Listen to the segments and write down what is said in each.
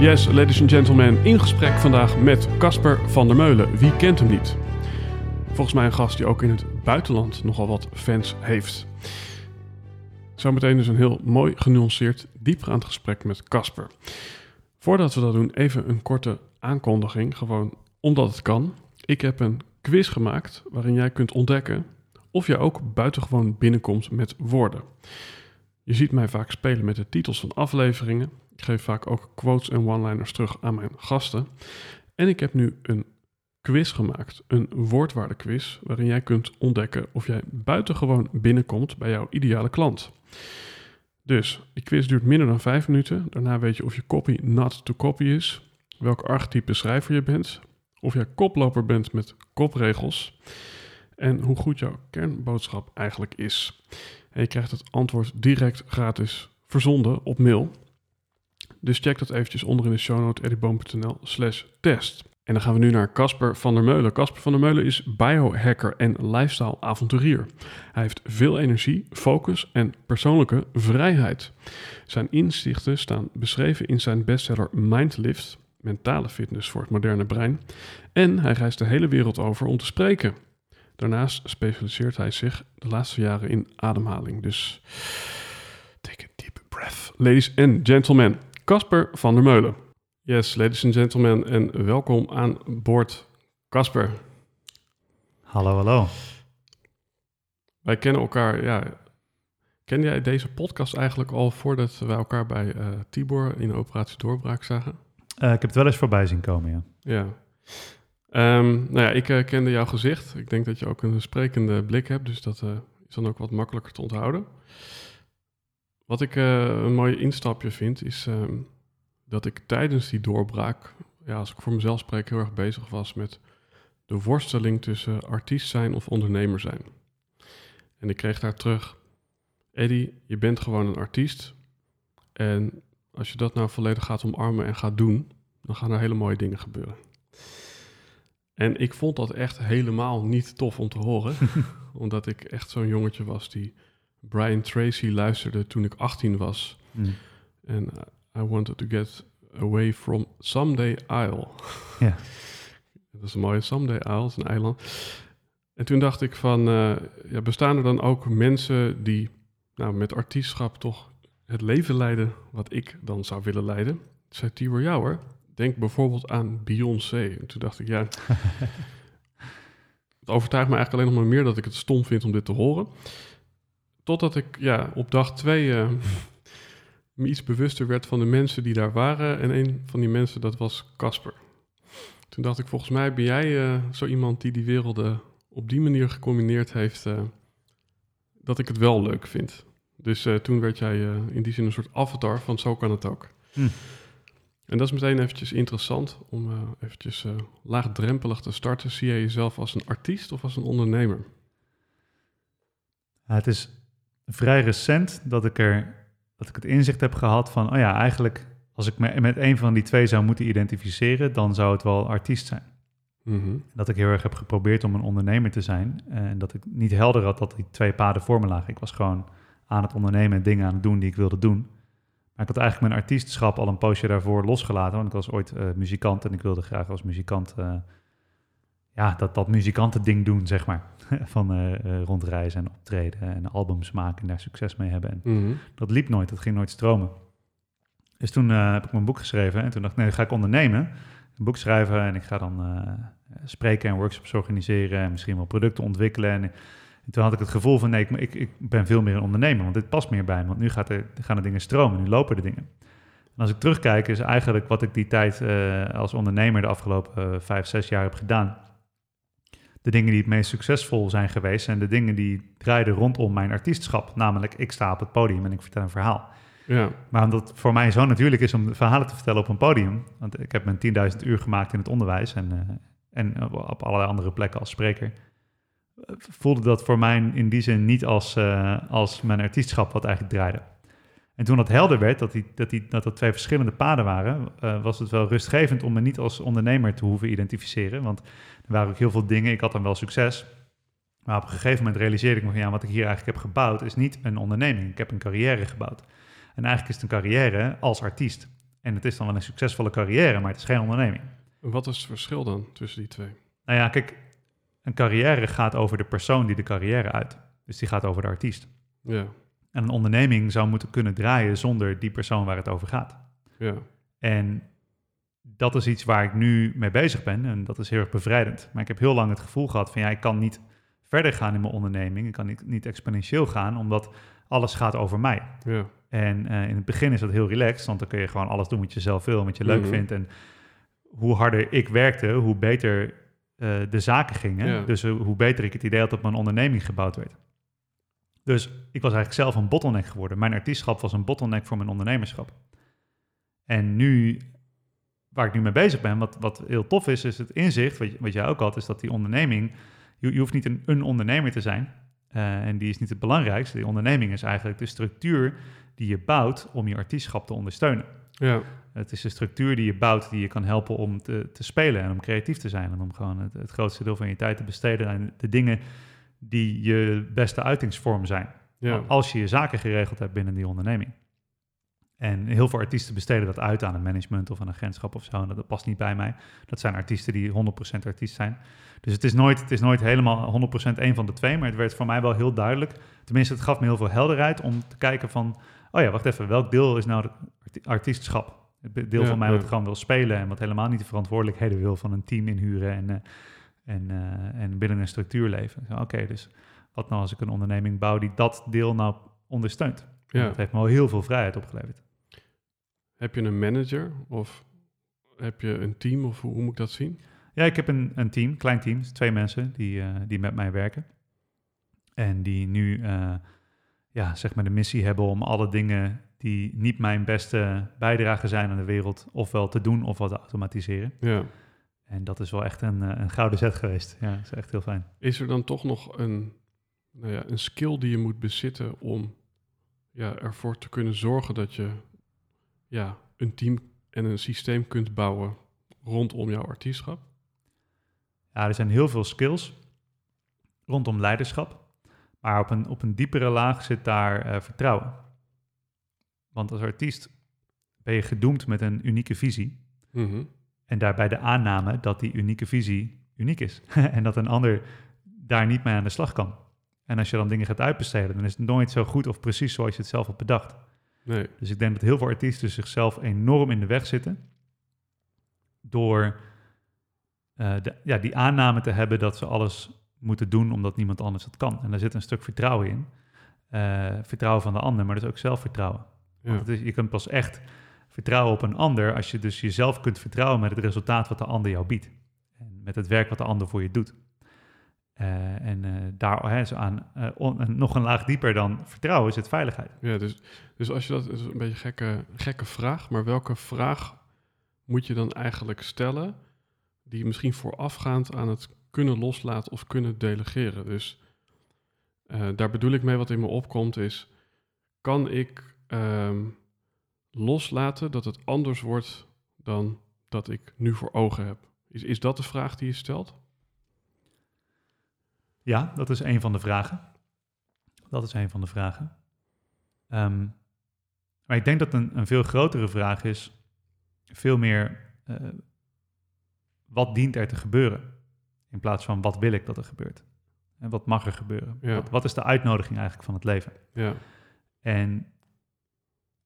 Yes, ladies and gentlemen, in gesprek vandaag met Casper van der Meulen. Wie kent hem niet? Volgens mij een gast die ook in het buitenland nogal wat fans heeft. Zometeen dus een heel mooi genuanceerd, diepgaand gesprek met Casper. Voordat we dat doen, even een korte aankondiging, gewoon omdat het kan. Ik heb een quiz gemaakt waarin jij kunt ontdekken of jij ook buitengewoon binnenkomt met woorden. Je ziet mij vaak spelen met de titels van afleveringen. Ik geef vaak ook quotes en one-liners terug aan mijn gasten. En ik heb nu een quiz gemaakt, een woordwaardequiz, waarin jij kunt ontdekken of jij buitengewoon binnenkomt bij jouw ideale klant. Dus die quiz duurt minder dan vijf minuten. Daarna weet je of je copy not to copy is, welk archetype schrijver je bent, of jij koploper bent met kopregels en hoe goed jouw kernboodschap eigenlijk is. En je krijgt het antwoord direct gratis verzonden op mail. Dus check dat eventjes onder in de show note eddyboom.nl slash test. En dan gaan we nu naar Casper van der Meulen. Casper van der Meulen is biohacker en lifestyle avonturier. Hij heeft veel energie, focus en persoonlijke vrijheid. Zijn inzichten staan beschreven in zijn bestseller Mindlift, mentale fitness voor het moderne brein. En hij reist de hele wereld over om te spreken. Daarnaast specialiseert hij zich de laatste jaren in ademhaling. Dus take a deep breath. Ladies and gentlemen, Casper van der Meulen. Yes, ladies and gentlemen, en welkom aan boord, Casper. Hallo, hallo. Wij kennen elkaar, ja. Ken jij deze podcast eigenlijk al voordat wij elkaar bij uh, Tibor in Operatie Doorbraak zagen? Uh, ik heb het wel eens voorbij zien komen, ja. Ja. Um, nou ja, ik uh, kende jouw gezicht. Ik denk dat je ook een sprekende blik hebt, dus dat is dan ook wat makkelijker te onthouden. Wat ik een mooi instapje vind, is um, dat ik tijdens die doorbraak, ja, als ik voor mezelf spreek, heel erg bezig was met de worsteling tussen artiest zijn of ondernemer zijn. En ik kreeg daar terug, Eddie, je bent gewoon een artiest. En als je dat nou volledig gaat omarmen en gaat doen, dan gaan er hele mooie dingen gebeuren. En ik vond dat echt helemaal niet tof om te horen, omdat ik echt zo'n jongetje was die Brian Tracy luisterde toen ik 18 was. Mm. En I wanted to get away from Someday Isle. Ja. dat is een mooie Someday Isle, is een eiland. En toen dacht ik van, uh, ja, bestaan er dan ook mensen die nou, met artiestschap toch het leven leiden wat ik dan zou willen leiden? Zei Tibor, ja hoor, denk bijvoorbeeld aan Beyoncé. En toen dacht ik, ja, het overtuigt me eigenlijk alleen nog maar meer dat ik het stom vind om dit te horen. Totdat ik ja, op dag twee uh, me iets bewuster werd van de mensen die daar waren. En een van die mensen, dat was Casper. Toen dacht ik, volgens mij ben jij uh, zo iemand die die werelden op die manier gecombineerd heeft, uh, dat ik het wel leuk vind. Dus toen werd jij in die zin een soort avatar van zo kan het ook. Hm. En dat is meteen eventjes interessant om eventjes laagdrempelig te starten. Zie jij jezelf als een artiest of als een ondernemer? Ja, het is vrij recent dat ik er dat ik het inzicht heb gehad van, oh ja, eigenlijk als ik me met een van die twee zou moeten identificeren, dan zou het wel artiest zijn. Mhm. Dat ik heel erg heb geprobeerd om een ondernemer te zijn en dat ik niet helder had dat die twee paden voor me lagen. Ik was gewoon aan het ondernemen en dingen aan het doen die ik wilde doen. Maar ik had eigenlijk mijn artiestschap al een poosje daarvoor losgelaten, want ik was ooit uh, muzikant en ik wilde graag als muzikant uh, ja, dat, dat muzikantending doen, zeg maar. Van uh, rondreizen en optreden en albums maken en daar succes mee hebben. En mhm. Dat liep nooit, dat ging nooit stromen. Dus toen heb ik mijn boek geschreven en toen dacht ik, nee, ga ik ondernemen. een boek schrijven en ik ga dan spreken en workshops organiseren en misschien wel producten ontwikkelen. En, toen had ik het gevoel van nee, ik, ik, ik, ben veel meer een ondernemer, want dit past meer bij me. Want nu gaat er, gaan de dingen stromen, nu lopen de dingen. En als ik terugkijk, is eigenlijk wat ik die tijd uh, als ondernemer de afgelopen uh, vijf, zes jaar heb gedaan. De dingen die het meest succesvol zijn geweest en de dingen die draaiden rondom mijn artiestschap. Namelijk, ik sta op het podium en ik vertel een verhaal. Ja. Maar omdat het voor mij zo natuurlijk is om verhalen te vertellen op een podium. Want ik heb mijn 10.000 uur gemaakt in het onderwijs en, uh, en op allerlei andere plekken als spreker. Voelde dat voor mij in die zin niet als, uh, als mijn artiestschap wat eigenlijk draaide. En toen dat helder werd, dat, die, dat, die, dat dat twee verschillende paden waren, uh, was het wel rustgevend om me niet als ondernemer te hoeven identificeren. Want er waren ook heel veel dingen, ik had dan wel succes. Maar op een gegeven moment realiseerde ik me van ja, wat ik hier eigenlijk heb gebouwd is niet een onderneming. Ik heb een carrière gebouwd. En eigenlijk is het een carrière als artiest. En het is dan wel een succesvolle carrière, maar het is geen onderneming. Wat is het verschil dan tussen die twee? Nou ja, kijk, een carrière gaat over de persoon die de carrière uit. Dus die gaat over de artiest. Ja. En een onderneming zou moeten kunnen draaien zonder die persoon waar het over gaat. Ja. En dat is iets waar ik nu mee bezig ben en dat is heel erg bevrijdend. Maar ik heb heel lang het gevoel gehad van ja, ik kan niet verder gaan in mijn onderneming. Ik kan niet, niet exponentieel gaan, omdat alles gaat over mij. Ja. En uh, in het begin is dat heel relaxed, want dan kun je gewoon alles doen wat je zelf wil, wat je leuk mhm. vindt. En hoe harder ik werkte, hoe beter uh, de zaken gingen. Dus hoe beter ik het idee had dat mijn onderneming gebouwd werd. Dus ik was eigenlijk zelf een bottleneck geworden. Mijn artiestschap was een bottleneck voor mijn ondernemerschap. En nu, waar ik nu mee bezig ben, wat, wat heel tof is, is het inzicht, wat, wat jij ook had, is dat die onderneming, je, je hoeft niet een, een ondernemer te zijn. Uh, en die is niet het belangrijkste. Die onderneming is eigenlijk de structuur die je bouwt om je artiestschap te ondersteunen. Ja. Het is de structuur die je bouwt die je kan helpen om te, te spelen en om creatief te zijn. En om gewoon het, het grootste deel van je tijd te besteden aan de dingen die je beste uitingsvorm zijn. Ja. Als je je zaken geregeld hebt binnen die onderneming. En heel veel artiesten besteden dat uit aan een management of een agentschap of zo. En dat past niet bij mij. Dat zijn artiesten die 100% artiest zijn. Dus het is nooit, het is nooit helemaal 100% één van de twee. Maar het werd voor mij wel heel duidelijk. Tenminste, het gaf me heel veel helderheid om te kijken van... Oh ja, wacht even. Welk deel is nou artiestschap? Het deel van mij wat gewoon wil spelen... en wat helemaal niet de verantwoordelijkheden wil van een team inhuren... en, uh, en, uh, en binnen een structuur leven. Oké, dus wat nou als ik een onderneming bouw die dat deel nou ondersteunt? Ja. Dat heeft me al heel veel vrijheid opgeleverd. Heb je een manager of heb je een team of hoe, moet ik dat zien? Ja, ik heb een, een team, klein team, twee mensen die, uh, die met mij werken. En die nu uh, ja, zeg maar de missie hebben om alle dingen die niet mijn beste bijdrage zijn aan de wereld, ofwel te doen of wat te automatiseren. Ja. En dat is wel echt een, eh, een gouden zet geweest. Ja, dat is echt heel fijn. Is er dan toch nog een, nou ja, een skill die je moet bezitten om ja, ervoor te kunnen zorgen dat je ja, een team en een systeem kunt bouwen rondom jouw artiestschap? Ja, er zijn heel veel skills rondom leiderschap. Maar op een, op een diepere laag zit daar uh, vertrouwen. Want als artiest ben je gedoemd met een unieke visie. Mhm. En daarbij de aanname dat die unieke visie uniek is. en dat een ander daar niet mee aan de slag kan. En als je dan dingen gaat uitbesteden, dan is het nooit zo goed of precies zoals je het zelf hebt bedacht. Nee. Dus ik denk dat heel veel artiesten zichzelf enorm in de weg zitten. Door uh, de, ja, die aanname te hebben dat ze alles moeten doen omdat niemand anders het kan. En daar zit een stuk vertrouwen in. Uh, vertrouwen van de ander, maar dus ook zelfvertrouwen. Ja. Want is, je kunt pas echt vertrouwen op een ander als je dus jezelf kunt vertrouwen met het resultaat wat de ander jou biedt. En met het werk wat de ander voor je doet. Uh, en uh, daar hè, zo aan, uh, on, nog een laag dieper dan vertrouwen is het veiligheid. Ja, dus, dus als je dat is een beetje een gekke, gekke vraag, maar welke vraag moet je dan eigenlijk stellen die misschien voorafgaand aan het kunnen loslaten of kunnen delegeren? Dus daar bedoel ik mee wat in me opkomt is, kan ik um, loslaten dat het anders wordt dan dat ik nu voor ogen heb? Is, is dat de vraag die je stelt? Ja, dat is een van de vragen. Dat is een van de vragen. Um, maar ik denk dat een, een, veel grotere vraag is, veel meer, uh, wat dient er te gebeuren? In plaats van, wat wil ik dat er gebeurt? En wat mag er gebeuren? Ja. Wat, wat, is de uitnodiging eigenlijk van het leven? Ja. En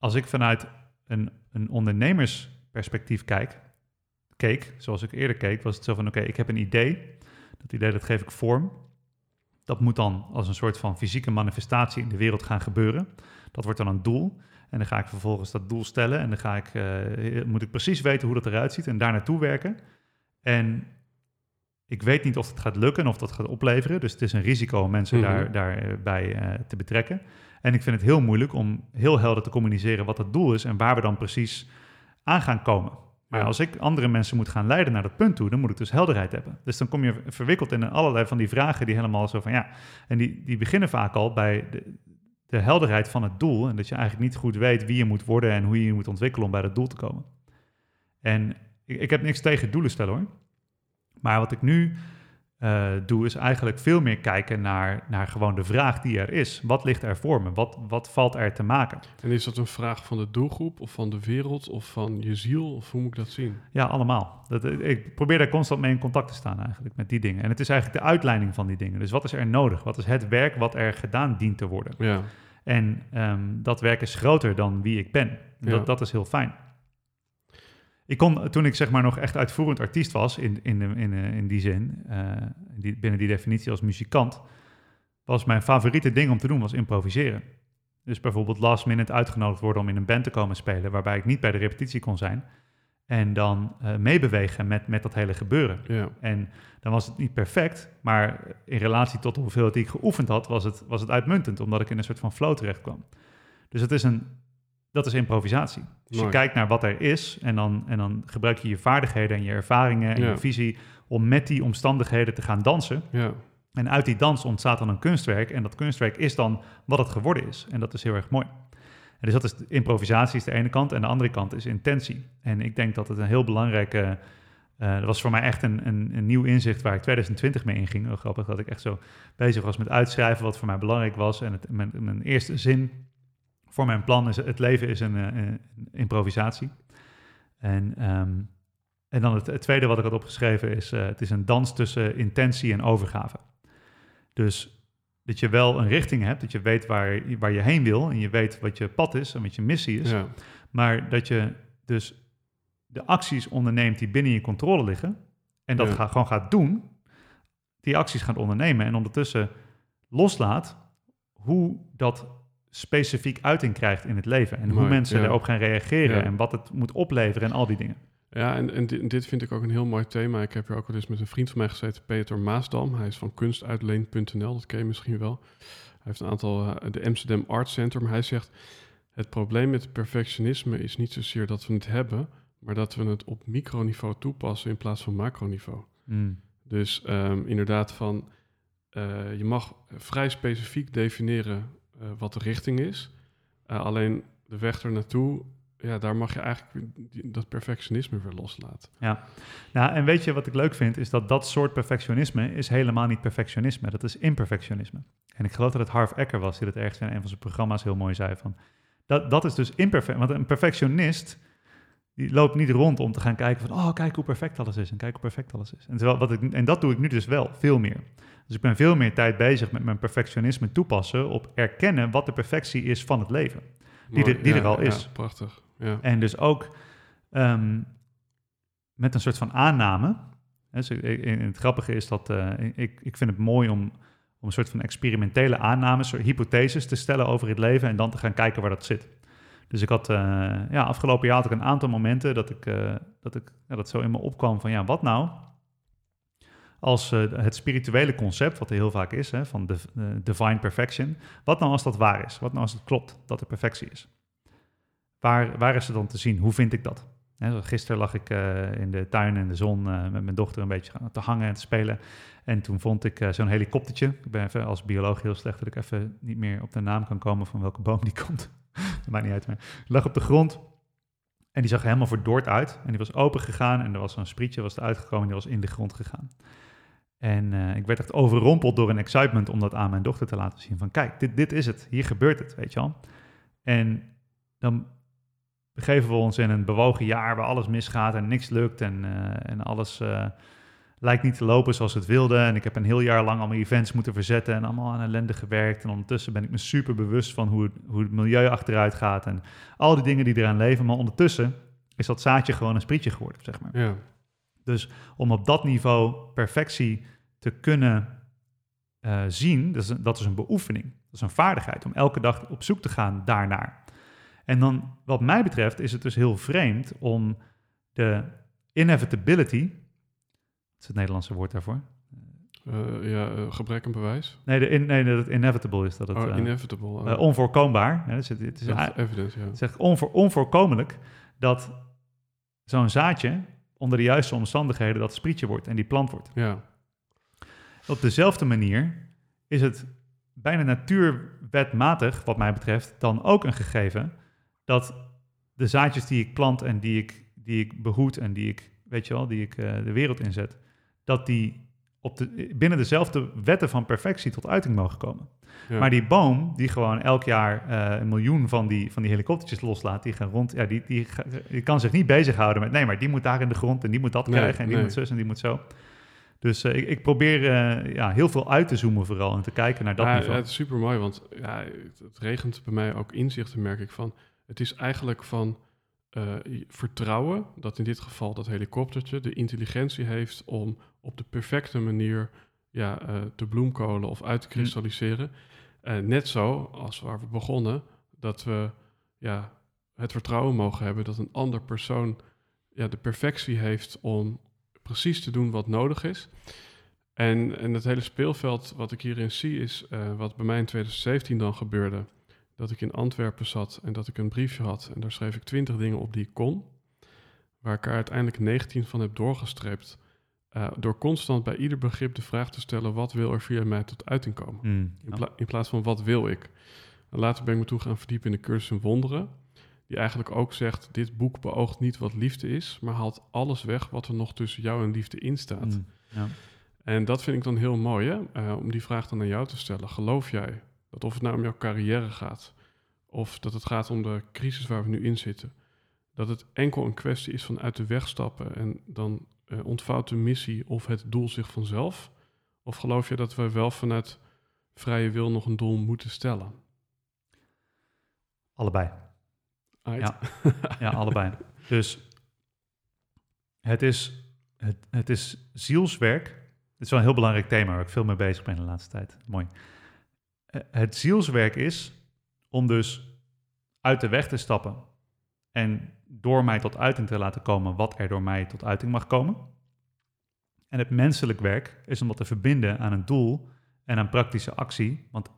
als ik vanuit een, een ondernemersperspectief kijk, keek, zoals ik eerder keek, was het zo van oké, ik heb een idee. Dat idee dat geef ik vorm. Dat moet dan als een soort van fysieke manifestatie in de wereld gaan gebeuren. Dat wordt dan een doel. En dan ga ik vervolgens dat doel stellen en dan ga ik, uh, moet ik precies weten hoe dat eruit ziet en daar naartoe werken. En ik weet niet of het gaat lukken of dat gaat opleveren. Dus het is een risico om mensen mm daar, daarbij uh, te betrekken. En ik vind het heel moeilijk om heel helder te communiceren wat het doel is en waar we dan precies aan gaan komen. Maar als ik andere mensen moet gaan leiden naar dat punt toe, dan moet ik dus helderheid hebben. Dus dan kom je verwikkeld in allerlei van die vragen die helemaal zo van ja. En die, die beginnen vaak al bij de, de helderheid van het doel. En dat je eigenlijk niet goed weet wie je moet worden en hoe je je moet ontwikkelen om bij dat doel te komen. En ik, ik heb niks tegen doelen stellen hoor. Maar wat ik nu uh, doe, is eigenlijk veel meer kijken naar, naar gewoon de vraag die er is. Wat ligt er voor me? Wat, wat valt er te maken? En is dat een vraag van de doelgroep of van de wereld of van je ziel? Of hoe moet ik dat zien? Ja, allemaal. Dat, ik probeer daar constant mee in contact te staan eigenlijk met die dingen. En het is eigenlijk de uitleiding van die dingen. Dus wat is er nodig? Wat is het werk wat er gedaan dient te worden? Ja. En um, dat werk is groter dan wie ik ben. Dat, ja. dat is heel fijn. Ik kon, toen ik zeg maar nog echt uitvoerend artiest was, in, in, in, in die zin, uh, die, binnen die definitie als muzikant, was mijn favoriete ding om te doen was improviseren. Dus bijvoorbeeld last minute uitgenodigd worden om in een band te komen spelen, waarbij ik niet bij de repetitie kon zijn. En dan uh, meebewegen met, met dat hele gebeuren. Ja. En dan was het niet perfect, maar in relatie tot de hoeveelheid die ik geoefend had, was het, was het uitmuntend, omdat ik in een soort van flow terecht kwam. Dus het is een, dat is improvisatie. Dus je kijkt naar wat er is en dan, en dan gebruik je je vaardigheden en je ervaringen en je visie om met die omstandigheden te gaan dansen. Ja. En uit die dans ontstaat dan een kunstwerk en dat kunstwerk is dan wat het geworden is. En dat is heel erg mooi. En dus dat is improvisatie is de ene kant en de andere kant is intentie. En ik denk dat het een heel belangrijke... Uh, dat was voor mij echt een, een, een, nieuw inzicht waar ik 2020 mee inging. Grappig dat ik echt zo bezig was met uitschrijven wat voor mij belangrijk was. En het, mijn, mijn eerste zin voor mijn plan is het leven is een, een, een improvisatie. En, um, en dan het, het, tweede wat ik had opgeschreven is: uh, het is een dans tussen intentie en overgave. Dus dat je wel een richting hebt, dat je weet waar, waar je heen wil en je weet wat je pad is en wat je missie is. Ja. Maar dat je dus de acties onderneemt die binnen je controle liggen en dat Ja. ga, gewoon gaat doen, die acties gaat ondernemen en ondertussen loslaat hoe dat specifiek uiting krijgt in het leven en hoe mensen ja. daarop gaan reageren Ja. en wat het moet opleveren en al die dingen. Ja, en, en dit, dit vind ik ook een heel mooi thema. Ik heb hier ook al eens met een vriend van mij gezeten, Peter Maasdam. Hij is van kunstuitleen.nl, dat ken je misschien wel. Hij heeft een aantal, eh, de Amsterdam Art Center. Maar hij zegt, het probleem met perfectionisme is niet zozeer dat we het hebben, maar dat we het op microniveau toepassen in plaats van macroniveau. Dus ehm, inderdaad van, eh, je mag vrij specifiek definiëren eh, wat de richting is. Eh, alleen de weg er naartoe, ja, daar mag je eigenlijk dat perfectionisme weer loslaten. Ja, nou en weet je wat ik leuk vind, is dat dat soort perfectionisme is helemaal niet perfectionisme, dat is imperfectionisme. En ik geloof dat het Harv Eker was die dat ergens in een van zijn programma's heel mooi zei van, dat, dat is dus imperfect, want een perfectionist die loopt niet rond om te gaan kijken van, oh kijk hoe perfect alles is en kijk hoe perfect alles is. En, terwijl, wat ik, en dat doe ik nu dus wel, veel meer. Dus ik ben veel meer tijd bezig met mijn perfectionisme toepassen op erkennen wat de perfectie is van het leven. Die er- die er al is. Ja, prachtig. Ja. En dus ook ehm, met een soort van aanname. Dus ik- ik- het grappige is dat eh, ik, ik vind het mooi om, om een soort van experimentele aannames, soort hypotheses te stellen over het leven en dan te gaan kijken waar dat zit. Dus ik had, eh, ja, afgelopen jaar had ik een aantal momenten dat ik, eh, dat ik ja, dat zo in me opkwam van, ja, wat nou als eh, het spirituele concept, wat er heel vaak is, hè, van de, eh, divine perfection, wat nou als dat waar is? Wat nou als het klopt, dat er perfectie is? Waar, waar is het dan te zien? Hoe vind ik dat? Hè, gisteren lag ik eh, in de tuin in de zon met mijn dochter een beetje te hangen en te spelen. En toen vond ik zo'n helikoptertje. Ik ben even als bioloog heel slecht dat ik even niet meer op de naam kan komen van welke boom die komt. maakt niet uit. Maar lag op de grond en die zag er helemaal verdord uit. En die was open gegaan en er was zo'n sprietje was eruit gekomen en die was in de grond gegaan. En eh, ik werd echt overrompeld door een excitement om dat aan mijn dochter te laten zien. Van kijk, dit, dit is het. Hier gebeurt het, weet je wel. En dan begeven we ons in een bewogen jaar waar alles misgaat en niks lukt en, eh, en alles eh, lijkt niet te lopen zoals het wilde. En ik heb een heel jaar lang allemaal events moeten verzetten en allemaal aan ellende gewerkt. En ondertussen ben ik me super bewust van hoe het, hoe het milieu achteruit gaat en al die dingen die eraan leven. Maar ondertussen is dat zaadje gewoon een sprietje geworden, zeg maar. Ja. Dus om op dat niveau perfectie te kunnen uh, zien, dat is, een, dat is een beoefening. Dat is een vaardigheid om elke dag op zoek te gaan daarnaar. En dan, wat mij betreft, is het dus heel vreemd om de inevitability, wat is het Nederlandse woord daarvoor? Uh, ja, uh, gebrek aan bewijs? Nee, de in, nee, dat het inevitable is. Dat het, oh, inevitable. Oh. onvoorkombaar. Dus het, het is evidence, ja. Het onvoor, onvoorkomelijk dat zo'n zaadje onder de juiste omstandigheden dat sprietje wordt en die plant wordt. Ja. Op dezelfde manier is het bijna natuurwetmatig, wat mij betreft, dan ook een gegeven dat de zaadjes die ik plant en die ik, die ik behoed en die ik, weet je wel, die ik uh, de wereld inzet, dat die op de, binnen dezelfde wetten van perfectie tot uiting mogen komen. Maar die boom, die gewoon elk jaar uh, een miljoen van die, van die helikoptertjes loslaat, die gaan rond, ja, die, die, die kan zich niet bezighouden met, nee, maar die moet daar in de grond en die moet dat krijgen en die moet zus en die moet zo. Dus uh, ik, ik, probeer uh, ja, heel veel uit te zoomen vooral en te kijken naar dat ja, niveau. Ja, het is super mooi, want ja, het, regent bij mij ook inzichten, merk ik van. Het is eigenlijk van uh, vertrouwen dat in dit geval dat helikoptertje de intelligentie heeft om op de perfecte manier ja, te bloemkolen of uit te hm. kristalliseren. Mm. net zo als waar we begonnen, dat we ja, het vertrouwen mogen hebben dat een ander persoon ja, de perfectie heeft om precies te doen wat nodig is. En, en het hele speelveld wat ik hierin zie is uh, wat bij mij in 2017 dan gebeurde. Dat ik in Antwerpen zat en dat ik een briefje had en daar schreef ik 20 dingen op die ik kon. Waar ik er uiteindelijk 19 van heb doorgestreept. Uh, door constant bij ieder begrip de vraag te stellen: wat wil er via mij tot uiting komen? Mm, in, pla in, plaats van wat wil ik? En later ben ik me toe gaan verdiepen in de cursus in wonderen die eigenlijk ook zegt: dit boek beoogt niet wat liefde is, maar haalt alles weg wat er nog tussen jou en liefde in staat. Mm, ja. En dat vind ik dan heel mooi, hè? Uh, om die vraag dan aan jou te stellen. Geloof jij dat of het nou om jouw carrière gaat, of dat het gaat om de crisis waar we nu in zitten, dat het enkel een kwestie is van uit de weg stappen en dan uh, ontvouwt de missie of het doel zich vanzelf? Of geloof je dat we wel vanuit vrije wil nog een doel moeten stellen? Allebei. Ja, ja, allebei. Dus het is, het, het is zielswerk. Het is wel een heel belangrijk thema waar ik veel mee bezig ben de laatste tijd. Mooi. Eh, het zielswerk is om dus uit de weg te stappen en door mij tot uiting te laten komen wat er door mij tot uiting mag komen. En het menselijk werk is om dat te verbinden aan een doel en aan praktische actie. Want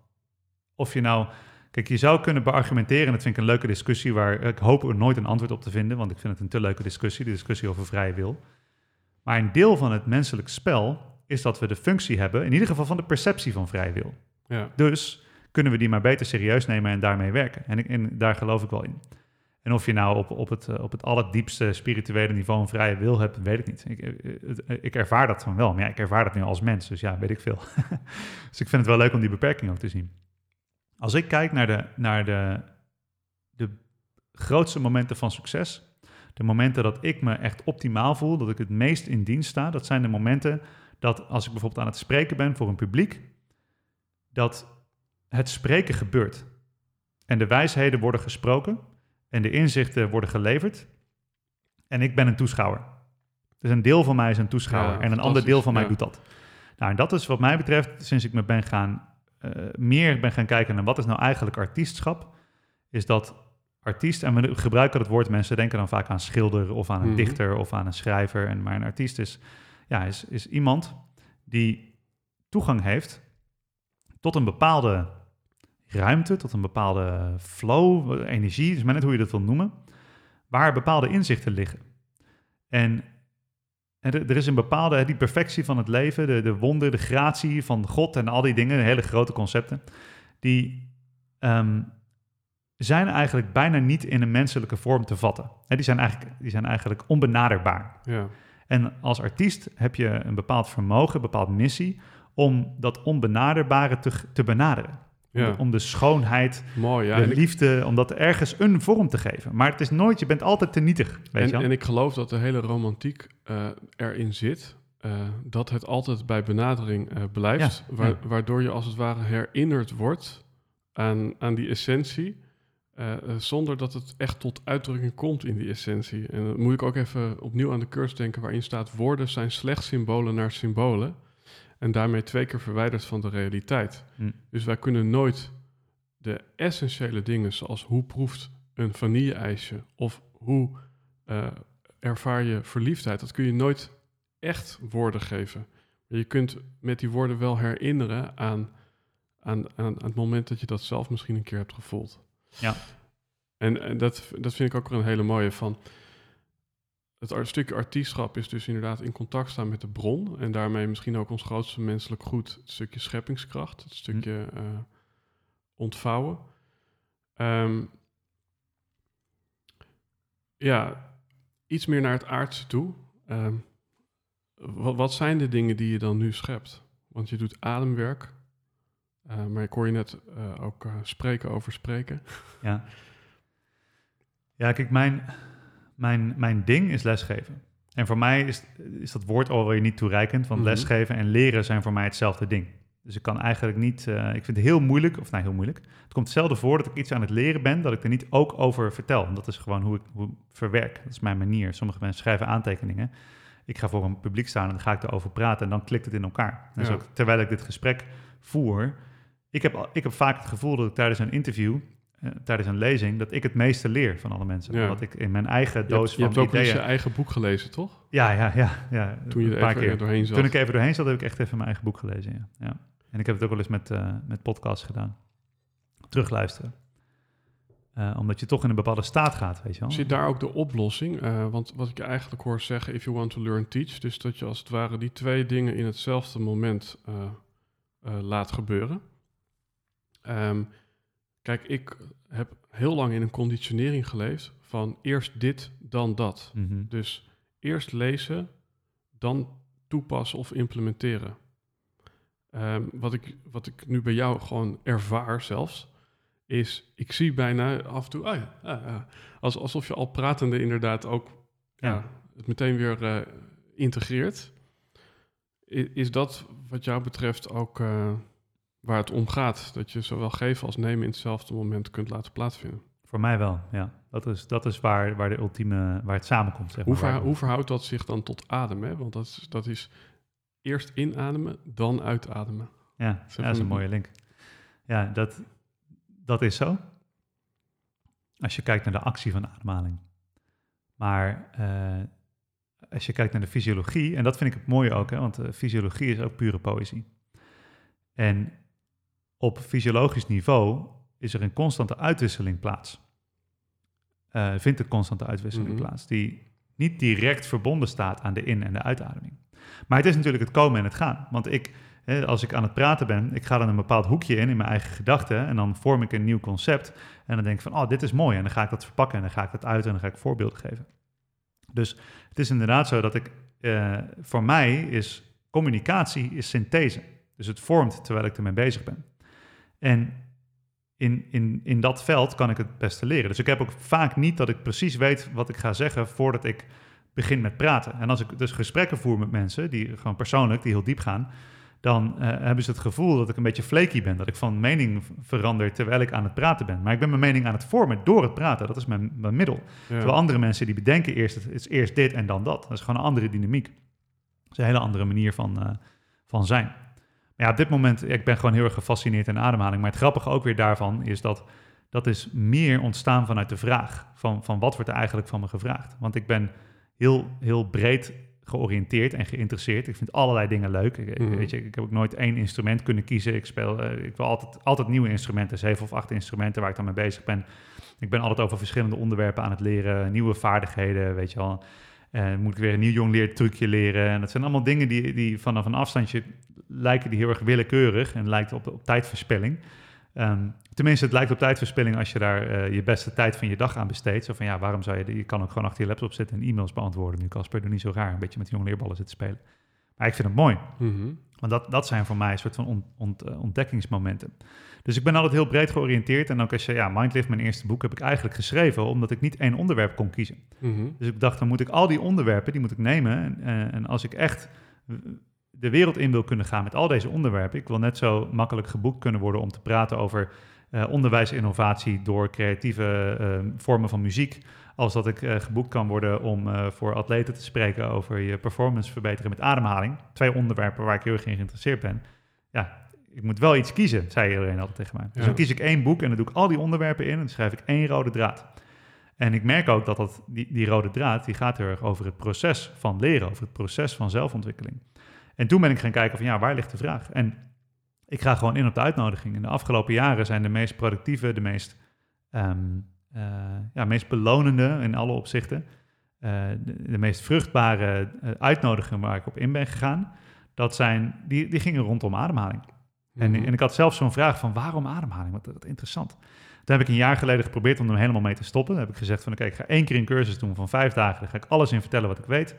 of je nou Kijk, je zou kunnen beargumenteren, dat vind ik een leuke discussie waar ik hoop er nooit een antwoord op te vinden, want ik vind het een te leuke discussie, de discussie over vrije wil. Maar een deel van het menselijk spel is dat we de functie hebben, in ieder geval van de perceptie van vrije wil. Ja. Dus kunnen we die maar beter serieus nemen en daarmee werken. En, ik, en daar geloof ik wel in. En of je nou op, op, het, op het allerdiepste spirituele niveau een vrije wil hebt, weet ik niet. Ik, eh, ik ervaar dat van wel, maar ja, ik ervaar dat nu als mens, dus ja, weet ik veel. dus ik vind het wel leuk om die beperking ook te zien. Als ik kijk naar de, naar de, de grootste momenten van succes, de momenten dat ik me echt optimaal voel, dat ik het meest in dienst sta, dat zijn de momenten dat als ik bijvoorbeeld aan het spreken ben voor een publiek, dat het spreken gebeurt. En de wijsheden worden gesproken en de inzichten worden geleverd. En ik ben een toeschouwer. Dus een deel van mij is een toeschouwer en een ander deel van mij doet dat. Nou, en dat is wat mij betreft, sinds ik me ben gaan meer ben gaan kijken naar wat is nou eigenlijk artiestschap, is dat artiest, en we gebruiken het woord, mensen denken dan vaak aan schilder of aan een mhm. dichter of aan een schrijver, en, maar een artiest is, ja, is, is iemand die toegang heeft tot een bepaalde ruimte, tot een bepaalde flow, energie, is maar net hoe je dat wil noemen, waar bepaalde inzichten liggen. En en er, is een bepaalde, die perfectie van het leven, de, de wonder, de gratie van God en al die dingen, hele grote concepten, die ehm, zijn eigenlijk bijna niet in een menselijke vorm te vatten. die, zijn eigenlijk, die zijn eigenlijk onbenaderbaar. Ja. En als artiest heb je een bepaald vermogen, een bepaalde missie om dat onbenaderbare te, te benaderen. Ja. Om de schoonheid, Mooi, ja. de liefde, om dat ergens een vorm te geven. Maar het is nooit, je bent altijd te nietig. Weet en, je en ik geloof dat de hele romantiek uh, erin zit. Uh, dat het altijd bij benadering uh, blijft. Ja, wa ja. Waardoor je als het ware herinnerd wordt aan, aan die essentie. zonder dat het echt tot uitdrukking komt in die essentie. En dan moet ik ook even opnieuw aan de cursus denken waarin staat... woorden zijn slechts symbolen naar symbolen... en daarmee twee keer verwijderd van de realiteit. Hm. Dus wij kunnen nooit de essentiële dingen zoals hoe proeft een vanille-ijsje... of hoe ervaar je verliefdheid, dat kun je nooit echt woorden geven. Je kunt met die woorden wel herinneren aan, aan, aan, het moment dat je dat zelf misschien een keer hebt gevoeld. Ja. En, en dat, dat vind ik ook een hele mooie van. Het stukje artiestschap is dus inderdaad in contact staan met de bron. En daarmee misschien ook ons grootste menselijk goed, het stukje scheppingskracht, het stukje uh, ontvouwen. Um, ja, iets meer naar het aardse toe. Um, wat, wat, zijn de dingen die je dan nu schept? Want je doet ademwerk, uh, maar ik hoor je net uh, ook spreken over spreken. Ja, ja kijk, mijn, mijn, mijn ding is lesgeven. En voor mij is, is dat woord alweer niet toereikend, want mm -hmm. lesgeven en leren zijn voor mij hetzelfde ding. Dus ik kan eigenlijk niet, uh, ik vind het heel moeilijk, of nou heel moeilijk. Het komt hetzelfde voor dat ik iets aan het leren ben, dat ik er niet ook over vertel. Dat is gewoon hoe ik hoe verwerk. Dat is mijn manier. Sommige mensen schrijven aantekeningen. Ik ga voor een publiek staan en dan ga ik erover praten en dan klikt het in elkaar. Dus ook terwijl ik dit gesprek voer, ik heb, ik heb vaak het gevoel dat ik tijdens een interview, uh, tijdens een lezing, dat ik het meeste leer van alle mensen. Ja. Ik in mijn eigen doos je hebt, van je hebt ook je eigen boek gelezen, toch? Ja, ja, ja. ja. Toen je er een paar keer doorheen zat. Toen ik even doorheen zat, heb ik echt even mijn eigen boek gelezen, ja. ja. En ik heb het ook wel eens met, uh, met podcasts gedaan. Terugluisteren. Uh, omdat je toch in een bepaalde staat gaat, weet je wel. Zit daar ook de oplossing? Uh, want wat ik eigenlijk hoor zeggen, if you want to learn, teach. Dus dat je als het ware die twee dingen in hetzelfde moment laat gebeuren. Um, kijk, ik heb heel lang in een conditionering geleefd van eerst dit, dan dat. Mm -hmm. Dus eerst lezen, dan toepassen of implementeren. Um, wat, ik, wat ik nu bij jou gewoon ervaar zelfs, is ik zie bijna af en toe, oh ja, ja, ja. Als, alsof je al pratende inderdaad ook ja. het meteen weer uh, integreert. Is, is, dat wat jou betreft ook uh, waar het om gaat? Dat je zowel geven als nemen in hetzelfde moment kunt laten plaatsvinden? Voor mij wel, ja. Dat is, dat is waar, waar de ultieme, waar het samenkomt. Zeg maar. hoe, ver, hoe verhoudt dat zich dan tot adem? Hè? Want dat is, dat is eerst inademen, dan uitademen. Ja, dat is een mooie link. Ja, dat, dat is zo. Als je kijkt naar de actie van ademhaling. Maar uh, als je kijkt naar de fysiologie, en dat vind ik het mooie ook, hè, want de fysiologie is ook pure poëzie. En op fysiologisch niveau is er een constante uitwisseling plaats. Uh, vindt een constante uitwisseling mm -hmm. plaats, die niet direct verbonden staat aan de in- en de uitademing. Maar het is natuurlijk het komen en het gaan. Want ik, hè, als ik aan het praten ben, ik ga dan een bepaald hoekje in, in mijn eigen gedachten. En dan vorm ik een nieuw concept. En dan denk ik van, oh, dit is mooi. En dan ga ik dat verpakken en dan ga ik dat uit en dan ga ik voorbeelden geven. Dus het is inderdaad zo dat ik, uh, voor mij is communicatie is synthese. Dus het vormt terwijl ik ermee bezig ben. En in, in, in dat veld kan ik het beste leren. Dus ik heb ook vaak niet dat ik precies weet wat ik ga zeggen voordat ik begin met praten. En als ik dus gesprekken voer met mensen, die gewoon persoonlijk, die heel diep gaan, dan uh, hebben ze het gevoel dat ik een beetje flaky ben. Dat ik van mening verander terwijl ik aan het praten ben. Maar ik ben mijn mening aan het vormen door het praten. Dat is mijn, mijn middel. Ja. Terwijl andere mensen die bedenken eerst, het is eerst dit en dan dat. Dat is gewoon een andere dynamiek. Dat is een hele andere manier van, uh, van zijn. Maar ja, op dit moment, ik ben gewoon heel erg gefascineerd in ademhaling. Maar het grappige ook weer daarvan is dat dat is meer ontstaan vanuit de vraag. Van, van wat wordt er eigenlijk van me gevraagd? Want ik ben heel, heel breed georiënteerd en geïnteresseerd. Ik vind allerlei dingen leuk. Ik, mm. weet je, ik heb ook nooit één instrument kunnen kiezen. Ik speel, uh, ik wil altijd, altijd nieuwe instrumenten, zeven of acht instrumenten waar ik dan mee bezig ben. Ik ben altijd over verschillende onderwerpen aan het leren, nieuwe vaardigheden, weet je wel. Uh, moet ik weer een nieuw jongleertrucje leren. En dat zijn allemaal dingen die, die vanaf een afstandje lijken die heel erg willekeurig en lijkt op, op tijdverspilling. Um, tenminste, het lijkt op tijdverspilling als je daar uh, je beste tijd van je dag aan besteedt. Zo van ja, waarom zou je... Je kan ook gewoon achter je laptop zitten en e-mails beantwoorden. Nu Casper, doe niet zo raar, een beetje met jonge leerballen zitten spelen. Maar ik vind het mooi. Mm -hmm. Want dat, dat zijn voor mij een soort van ont, ont, uh, ontdekkingsmomenten. Dus ik ben altijd heel breed georiënteerd. En ook als je, ja, Mindlift, mijn eerste boek, heb ik eigenlijk geschreven omdat ik niet één onderwerp kon kiezen. Mm -hmm. Dus ik dacht, dan moet ik al die onderwerpen, die moet ik nemen. En, uh, en als ik echt de wereld in wil kunnen gaan met al deze onderwerpen. Ik wil net zo makkelijk geboekt kunnen worden om te praten over uh, onderwijsinnovatie door creatieve uh, vormen van muziek, als dat ik uh, geboekt kan worden om voor atleten te spreken over je performance verbeteren met ademhaling. Twee onderwerpen waar ik heel erg in geïnteresseerd ben. Ja, ik moet wel iets kiezen, zei iedereen altijd tegen mij. Dus dan kies ik één boek en dan doe ik al die onderwerpen in en dan schrijf ik één rode draad. En ik merk ook dat, dat die, die rode draad, die gaat heel erg over het proces van leren, over het proces van zelfontwikkeling. En toen ben ik gaan kijken van ja, waar ligt de vraag? En ik ga gewoon in op de uitnodiging. In de afgelopen jaren zijn de meest productieve, de meest, um, uh, ja, meest belonende in alle opzichten, uh, de, de, meest vruchtbare uh, uitnodigingen waar ik op in ben gegaan, dat zijn, die, die gingen rondom ademhaling. En, mhm. en ik had zelf zo'n vraag van waarom ademhaling? Wat, wat interessant. Toen heb ik een jaar geleden geprobeerd om er helemaal mee te stoppen. Dan heb ik gezegd van oké, ik ga één keer een cursus doen van vijf dagen. Daar ga ik alles in vertellen wat ik weet.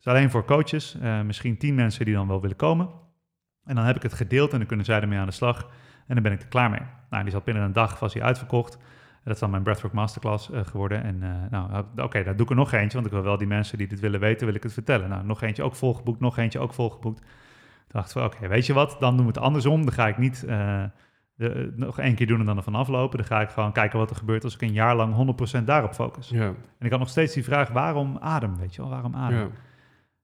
Is alleen voor coaches, misschien tien mensen die dan wel willen komen. En dan heb ik het gedeeld en dan kunnen zij ermee aan de slag. En dan ben ik er klaar mee. Nou, die zat binnen een dag, was hij uitverkocht. Dat is dan mijn Breathwork Masterclass uh, geworden. En uh, nou, oké, daar doe ik er nog eentje, want ik wil wel die mensen die dit willen weten, wil ik het vertellen. Nou, nog eentje ook volgeboekt, nog eentje ook volgeboekt. Toen dacht ik van, oké, weet je wat, dan doen we het andersom. Dan ga ik niet uh, de, nog één keer doen en dan ervan aflopen. Dan ga ik gewoon kijken wat er gebeurt als ik een jaar lang 100% daarop focus. Ja. En ik had nog steeds die vraag, waarom adem, weet je wel, waarom adem? Ja.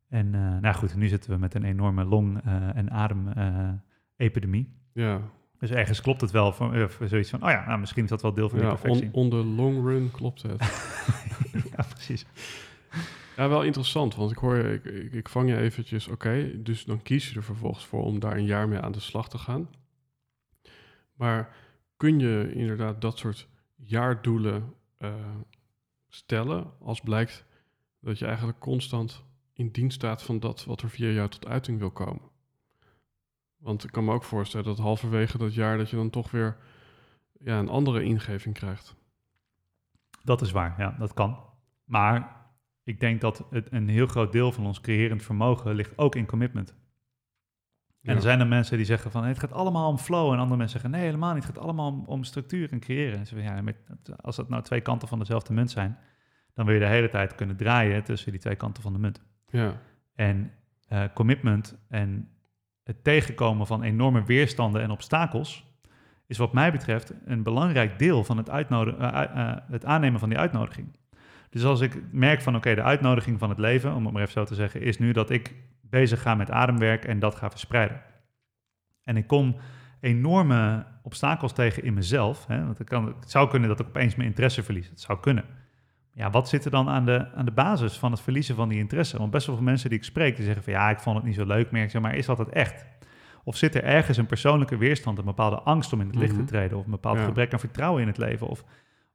En uh, nou goed, nu zitten we met een enorme long- uh, en ademepidemie. ja. Dus ergens klopt het wel voor, voor, zoiets van, oh ja, nou, misschien is dat wel deel van ja, die perfectie. On, on the long run klopt het. ja, precies. Ja, wel interessant, want ik hoor je, ik, ik, vang je eventjes, oké, dus dan kies je er vervolgens voor om daar een jaar mee aan de slag te gaan. Maar kun je inderdaad dat soort jaardoelen uh, stellen als blijkt dat je eigenlijk constant in dienst staat van dat wat er via jou tot uiting wil komen. Want ik kan me ook voorstellen dat halverwege dat jaar dat je dan toch weer ja, een andere ingeving krijgt. Dat is waar, ja, dat kan. Maar ik denk dat het een heel groot deel van ons creërend vermogen ligt ook in commitment. En er zijn er mensen die zeggen van het gaat allemaal om flow. En andere mensen zeggen nee, helemaal niet. Het gaat allemaal om, om structuur en creëren. En ze ja, met, als dat nou twee kanten van dezelfde munt zijn, dan wil je de hele tijd kunnen draaien tussen die twee kanten van de munt. Ja. En uh, commitment en het tegenkomen van enorme weerstanden en obstakels is wat mij betreft een belangrijk deel van het, uh, uh, het aannemen van die uitnodiging. Dus als ik merk van oké, de uitnodiging van het leven, om het maar even zo te zeggen, is nu dat ik bezig ga met ademwerk en dat ga verspreiden. En ik kom enorme obstakels tegen in mezelf. Hè, want het, kan, het zou kunnen dat ik opeens mijn interesse verlies. Het zou kunnen ja, wat zit er dan aan de, aan de basis van het verliezen van die interesse? Want best wel veel mensen die ik spreek, die zeggen van ja, ik vond het niet zo leuk meer. Ik zeg, maar is dat het echt? Of zit er ergens een persoonlijke weerstand, een bepaalde angst om in het licht te mhm. treden, of een bepaald gebrek aan vertrouwen in het leven, of,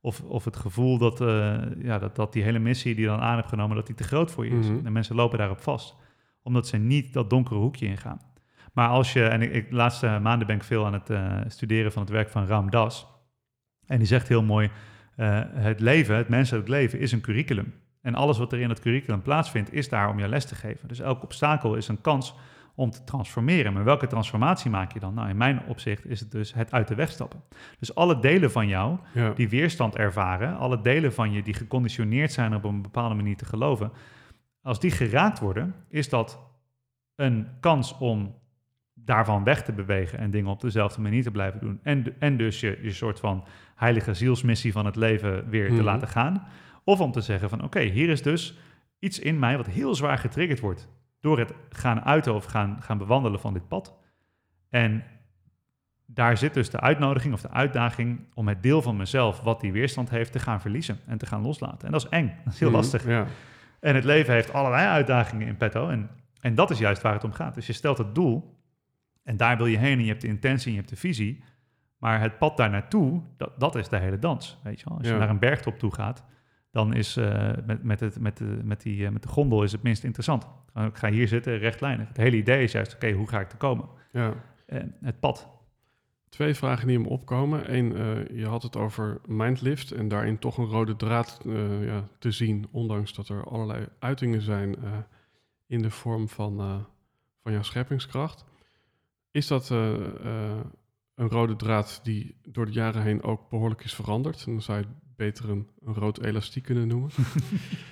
of, of het gevoel dat, uh, ja, dat, dat die hele missie die je dan aan hebt genomen, dat die te groot voor je is. Mhm. En mensen lopen daarop vast, omdat ze niet dat donkere hoekje ingaan. Maar als je, en ik, de laatste maanden ben ik veel aan het uh, studeren van het werk van Ram Das, en die zegt heel mooi, uh, het leven, het menselijk leven, is een curriculum. En alles wat er in het curriculum plaatsvindt, is daar om je les te geven. Dus elk obstakel is een kans om te transformeren. Maar welke transformatie maak je dan? Nou, in mijn opzicht is het dus het uit de weg stappen. Dus alle delen van jou die weerstand ervaren, alle delen van je die geconditioneerd zijn op een bepaalde manier te geloven, als die geraakt worden, is dat een kans om daarvan weg te bewegen en dingen op dezelfde manier te blijven doen. En, en dus je, je soort van heilige zielsmissie van het leven weer te mhm. laten gaan. Of om te zeggen van oké, hier is dus iets in mij wat heel zwaar getriggerd wordt door het gaan uiten of gaan, gaan bewandelen van dit pad. En daar zit dus de uitnodiging of de uitdaging om het deel van mezelf wat die weerstand heeft te gaan verliezen en te gaan loslaten. En dat is eng, dat is heel mhm, lastig. Ja. En het leven heeft allerlei uitdagingen in petto en, en dat is juist waar het om gaat. Dus je stelt het doel en daar wil je heen en je hebt de intentie en je hebt de visie. Maar het pad daar naartoe, dat, dat is de hele dans. Weet je wel? Als je naar een bergtop toe gaat, dan is uh, met, met, het, met, de, met, die, uh, met de gondel is het minst interessant. Ik ga hier zitten, rechtlijnig. Het hele idee is juist, oké, hoe ga ik er komen? Ja. Het pad. Twee vragen die me opkomen. Eén, je had het over mindlift en daarin toch een rode draad ja, te zien, ondanks dat er allerlei uitingen zijn in de vorm van, van jouw scheppingskracht. Is dat een rode draad die door de jaren heen ook behoorlijk is veranderd? En dan zou je beter een, een rood elastiek kunnen noemen.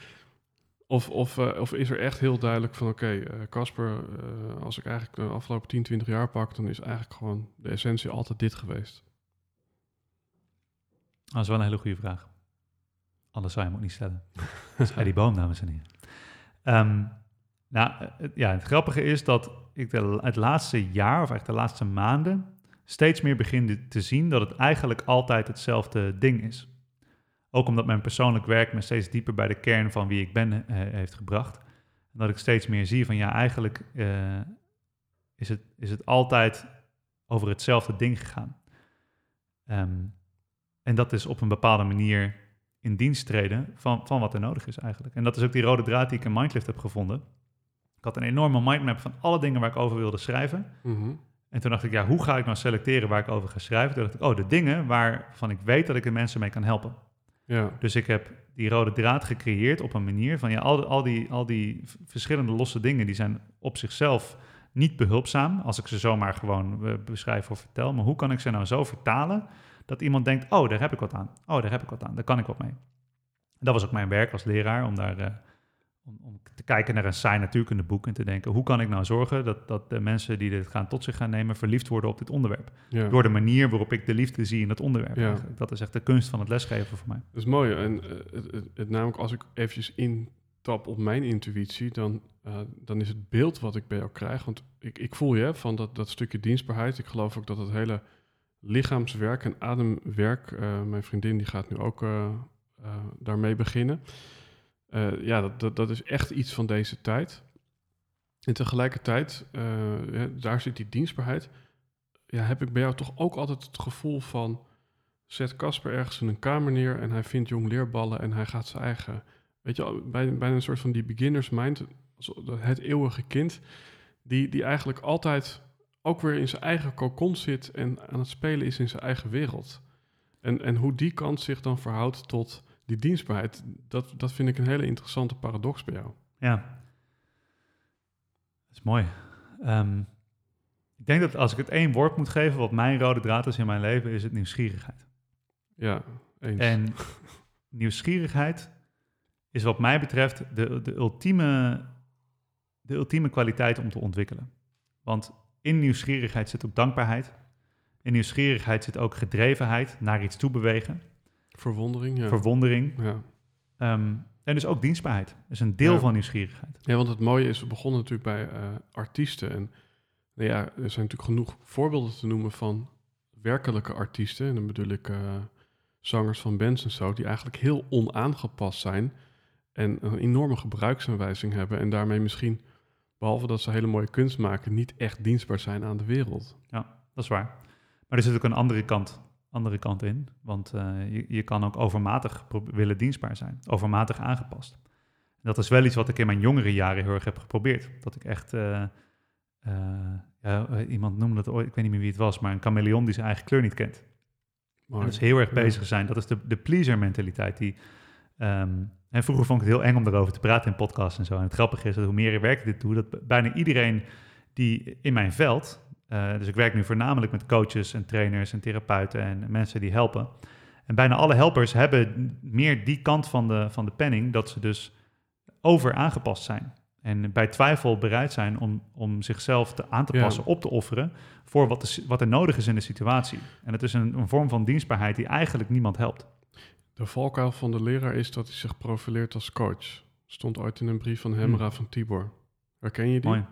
of, of, uh, of is er echt heel duidelijk van, oké, Casper, als ik eigenlijk de afgelopen 10, 20 jaar pak, dan is eigenlijk gewoon de essentie altijd dit geweest? Dat is wel een hele goede vraag. Anders zou je hem ook niet stellen. Dat is Eddie Boom, dames en heren. Ehm, nou, ja, het grappige is dat ik de, het laatste jaar, of eigenlijk de laatste maanden, steeds meer begin te zien dat het eigenlijk altijd hetzelfde ding is. Ook omdat mijn persoonlijk werk me steeds dieper bij de kern van wie ik ben eh, heeft gebracht. En dat ik steeds meer zie van ja, eigenlijk uh, is, het, is het altijd over hetzelfde ding gegaan. Ehm, en dat is op een bepaalde manier in dienst treden van, van wat er nodig is eigenlijk. En dat is ook die rode draad die ik in Mindlift heb gevonden. Ik had een enorme mindmap van alle dingen waar ik over wilde schrijven. Mhm. En toen dacht ik, ja, hoe ga ik nou selecteren waar ik over ga schrijven? Toen dacht ik, oh, de dingen waarvan ik weet dat ik de mensen mee kan helpen. Ja. Dus ik heb die rode draad gecreëerd op een manier van, ja, al, al, die, al die verschillende losse dingen, die zijn op zichzelf niet behulpzaam als ik ze zomaar gewoon uh, beschrijf of vertel. Maar hoe kan ik ze nou zo vertalen dat iemand denkt, oh, daar heb ik wat aan. Oh, daar heb ik wat aan. Daar kan ik wat mee. dat was ook mijn werk als leraar, om daar... Uh, om, om, te kijken naar een saai natuurkundeboek en te denken, hoe kan ik nou zorgen dat, dat de mensen die dit gaan tot zich gaan nemen, verliefd worden op dit onderwerp? Door de manier waarop ik de liefde zie in het onderwerp. Ja. Dat is echt de kunst van het lesgeven voor mij. Dat is mooi. En uh, het, het, namelijk als ik eventjes intap op mijn intuïtie, dan, uh, dan is het beeld wat ik bij jou krijg, want ik, ik voel je van dat, dat stukje dienstbaarheid. Ik geloof ook dat het hele lichaamswerk en ademwerk, uh, mijn vriendin die gaat nu ook daarmee beginnen uh, ja, dat, dat, is echt iets van deze tijd. En tegelijkertijd, ja, daar zit die dienstbaarheid. Ja, heb ik bij jou toch ook altijd het gevoel van... zet Casper ergens in een kamer neer en hij vindt jong leerballen... en hij gaat zijn eigen... Weet je, bij, bij een soort van die beginners mind, het eeuwige kind... die, die eigenlijk altijd ook weer in zijn eigen cocon zit... en aan het spelen is in zijn eigen wereld. En, en hoe die kant zich dan verhoudt tot die dienstbaarheid, dat, dat vind ik een hele interessante paradox bij jou. Ja, dat is mooi. Ehm, ik denk dat als ik het één woord moet geven, wat mijn rode draad is in mijn leven, is het nieuwsgierigheid. Ja, eens. En nieuwsgierigheid is wat mij betreft de, de, ultieme, de ultieme kwaliteit om te ontwikkelen. Want in nieuwsgierigheid zit ook dankbaarheid. In nieuwsgierigheid zit ook gedrevenheid naar iets toe bewegen. Verwondering, ja. Verwondering. Ja. Ehm, en dus ook dienstbaarheid. Dat is een deel van nieuwsgierigheid. Ja, want het mooie is, we begonnen natuurlijk bij uh, artiesten. En nou ja, er zijn natuurlijk genoeg voorbeelden te noemen van werkelijke artiesten. En dan bedoel ik uh, zangers van bands en zo, die eigenlijk heel onaangepast zijn. En een enorme gebruiksaanwijzing hebben. En daarmee misschien, behalve dat ze hele mooie kunst maken, niet echt dienstbaar zijn aan de wereld. Ja, dat is waar. Maar er zit ook een andere kant andere kant in. Want uh, je, je kan ook overmatig willen dienstbaar zijn, overmatig aangepast. dat is wel iets wat ik in mijn jongere jaren heel erg heb geprobeerd. Dat ik echt, uh, uh, ja, iemand noemde het ooit, ik weet niet meer wie het was, maar een chameleon die zijn eigen kleur niet kent. Dat is heel erg bezig zijn. Dat is de, de pleaser mentaliteit die... Um, en vroeger vond ik het heel eng om erover te praten in podcasts en zo. En het grappige is dat hoe meer werk ik dit doe, dat bijna iedereen die in mijn veld, uh, dus ik werk nu voornamelijk met coaches en trainers en therapeuten en mensen die helpen. En bijna alle helpers hebben meer die kant van de, van de penning, dat ze dus over aangepast zijn. En bij twijfel bereid zijn om, om zichzelf te, aan te passen, op te offeren voor wat, de, wat er nodig is in de situatie. En het is een, een vorm van dienstbaarheid die eigenlijk niemand helpt. De valkuil van de leraar is dat hij zich profileert als coach. Stond ooit in een brief van Hemra hmm. van Tibor. Herken je die? Mooi.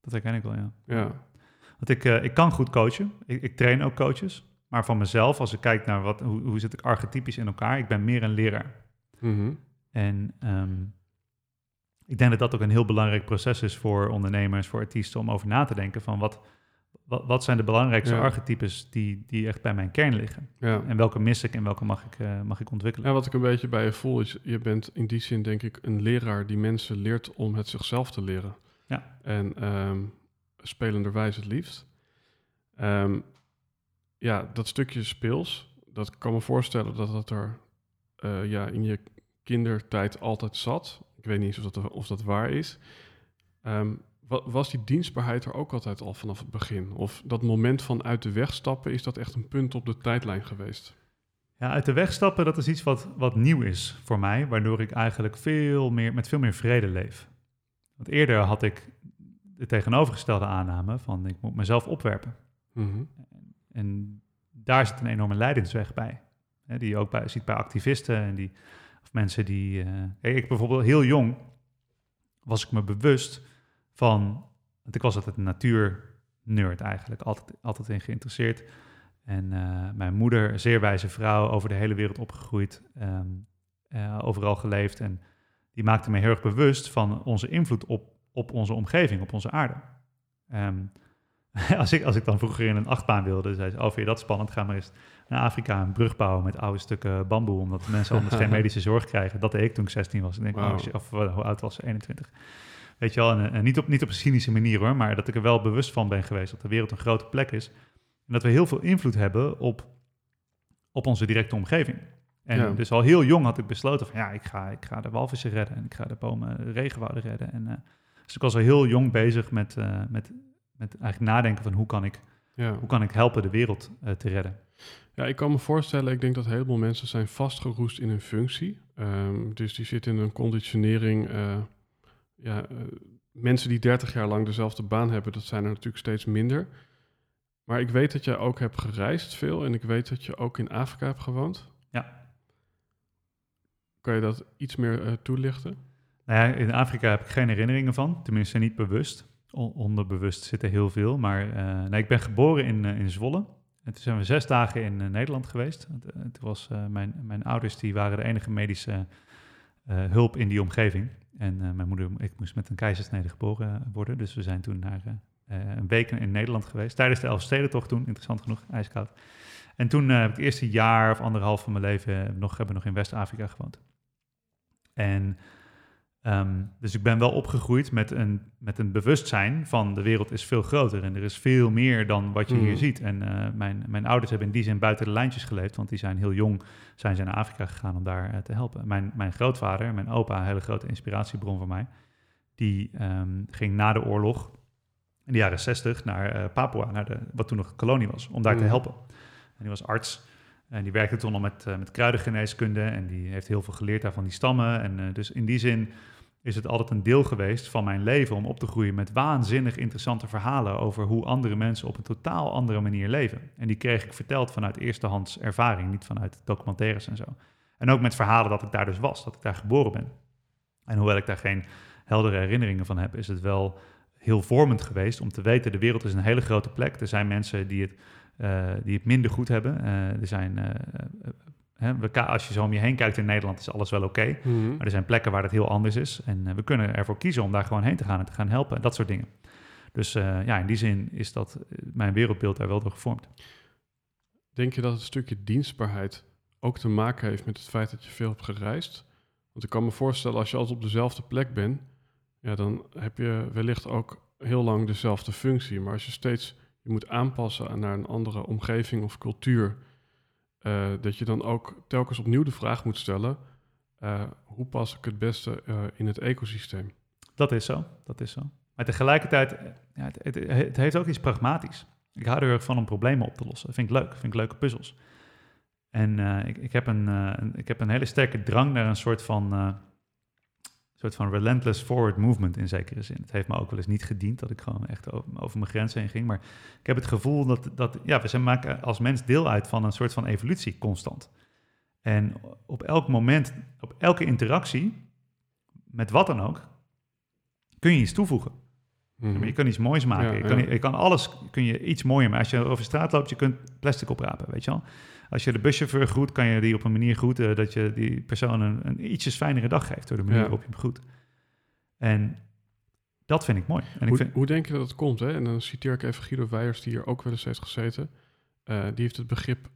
Dat herken ik wel, ja. Ja, want ik, uh, ik kan goed coachen. Ik, ik, train ook coaches. Maar van mezelf, als ik kijk naar wat, hoe, hoe zit ik archetypisch in elkaar, ik ben meer een leraar. Mhm. En um, ik denk dat dat ook een heel belangrijk proces is voor ondernemers, voor artiesten, om over na te denken van wat, wat, wat zijn de belangrijkste archetypes die, die echt bij mijn kern liggen? Ja. En welke mis ik en welke mag ik, uh, mag ik ontwikkelen? Ja, wat ik een beetje bij je voel is, je bent in die zin denk ik een leraar die mensen leert om het zichzelf te leren. Ja. En um, spelenderwijs het liefst. Um, ja, dat stukje speels, dat kan me voorstellen dat dat er uh, ja, in je kindertijd altijd zat. Ik weet niet of dat, of dat waar is. Um, was die dienstbaarheid er ook altijd al vanaf het begin? Of dat moment van uit de weg stappen, is dat echt een punt op de tijdlijn geweest? Ja, uit de weg stappen, dat is iets wat, wat nieuw is voor mij, waardoor ik eigenlijk veel meer, met veel meer vrede leef. Want eerder had ik de tegenovergestelde aanname van ik moet mezelf opwerpen. Mhm. en, daar zit een enorme leidensweg bij. Hè, die je ook bij, ziet bij activisten en die, of mensen die... Uh, ik bijvoorbeeld heel jong was ik me bewust van... Want ik was altijd een natuurnerd eigenlijk, altijd, altijd in geïnteresseerd. En uh, mijn moeder, een zeer wijze vrouw, over de hele wereld opgegroeid, um, uh, overal geleefd. En die maakte me heel erg bewust van onze invloed op, op onze omgeving, op onze aarde. Um, als, ik, als ik dan vroeger in een achtbaan wilde, zei ze, oh, vind je dat spannend? Ga maar eens naar Afrika een brug bouwen met oude stukken bamboe, omdat mensen anders geen medische zorg krijgen. Dat deed ik toen ik 16 was. Ik denk, wow. oh, of hoe oud was ze? 21. Weet je wel, en, en, niet, op, niet op een cynische manier hoor, maar dat ik er wel bewust van ben geweest dat de wereld een grote plek is. En dat we heel veel invloed hebben op, op onze directe omgeving. En dus al heel jong had ik besloten van ja, ik ga, ik ga de walvissen redden en ik ga de bomen, de regenwouden redden. En, uh, dus ik was al heel jong bezig met, uh, met met eigenlijk nadenken van hoe kan ik, ja. hoe kan ik helpen de wereld uh, te redden. Ja, ik kan me voorstellen, ik denk dat een heleboel mensen zijn vastgeroest in hun functie. Um, dus die zitten in een conditionering. Uh, ja, mensen die 30 jaar lang dezelfde baan hebben, dat zijn er natuurlijk steeds minder. Maar ik weet dat jij ook hebt gereisd veel en ik weet dat je ook in Afrika hebt gewoond. Ja. Kan je dat iets meer toelichten? Nou ja, in Afrika heb ik geen herinneringen van, tenminste niet bewust onderbewust zit er heel veel. Maar uh, nee, ik ben geboren in, uh, in Zwolle. En toen zijn we zes dagen in uh, Nederland geweest. Toen was mijn, mijn ouders die waren de enige medische hulp in die omgeving. En mijn moeder, ik moest met een keizersnede geboren worden. Dus we zijn toen naar een week in Nederland geweest. Tijdens de Elfstedentocht toen, interessant genoeg, ijskoud. En toen heb ik het eerste jaar of anderhalf van mijn leven nog, hebben nog in West-Afrika gewoond. En Ehm, dus ik ben wel opgegroeid met een, met een bewustzijn van de wereld is veel groter en er is veel meer dan wat je hier hmm. ziet. En uh, mijn, mijn ouders hebben in die zin buiten de lijntjes geleefd, want die zijn heel jong zijn ze naar Afrika gegaan om daar uh, te helpen. Mijn, mijn grootvader, mijn opa, een hele grote inspiratiebron voor mij, die um, ging na de oorlog in de jaren 60 naar uh, Papua, naar de, wat toen nog een kolonie was, om daar te hmm. helpen. En die was arts en die werkte toen al met, met kruidengeneeskunde en die heeft heel veel geleerd daar van die stammen. En dus in die zin is het altijd een deel geweest van mijn leven om op te groeien met waanzinnig interessante verhalen over hoe andere mensen op een totaal andere manier leven. En die kreeg ik verteld vanuit eerstehands ervaring, niet vanuit documentaires en zo. En ook met verhalen dat ik daar dus was, dat ik daar geboren ben. En hoewel ik daar geen heldere herinneringen van heb, is het wel heel vormend geweest om te weten, de wereld is een hele grote plek. Er zijn mensen die het, die het minder goed hebben. Uh, er zijn we, als je zo om je heen kijkt in Nederland is alles wel oké. Mhm. Maar er zijn plekken waar het heel anders is. En eh, we kunnen ervoor kiezen om daar gewoon heen te gaan en te gaan helpen. Dat soort dingen. Dus uh, ja, in die zin is dat eh, mijn wereldbeeld daar wel door gevormd. Denk je dat het stukje dienstbaarheid ook te maken heeft met het feit dat je veel hebt gereisd? Want ik kan me voorstellen, als je altijd op dezelfde plek bent, ja, dan heb je wellicht ook heel lang dezelfde functie. Maar als je steeds je moet aanpassen naar een andere omgeving of cultuur, uh, dat je dan ook telkens opnieuw de vraag moet stellen: uh, hoe pas ik het beste uh, in het ecosysteem? Dat is zo, dat is zo. Maar tegelijkertijd, ja, het, het, het, heeft ook iets pragmatisch. Ik hou er erg van om problemen op te lossen. Dat vind ik leuk, vind ik leuke puzzels. En ik, ik, heb een, ik heb een hele sterke drang naar een soort van soort van relentless forward movement in zekere zin. Het heeft me ook wel eens niet gediend dat ik gewoon echt over, mijn grenzen heen ging. Maar ik heb het gevoel dat, dat ja, we zijn maken als mens deel uit van een soort van evolutie constant. En op elk moment, op elke interactie, met wat dan ook, kun je iets toevoegen. Mhm. Je kan iets moois maken. je, kan, je, kan, alles kun je iets mooier maken. Als je over straat loopt, je kunt plastic oprapen, weet je wel. Als je de buschauffeur groet, kan je die op een manier groeten dat je die persoon een, een ietsjes fijnere dag geeft door de manier waarop je hem groet. En dat vind ik mooi. En hoe, ik vind... hoe denk je dat het komt? Hè? En dan citeer ik even Guido Weijers, die hier ook wel eens heeft gezeten. Uh, die heeft het begrip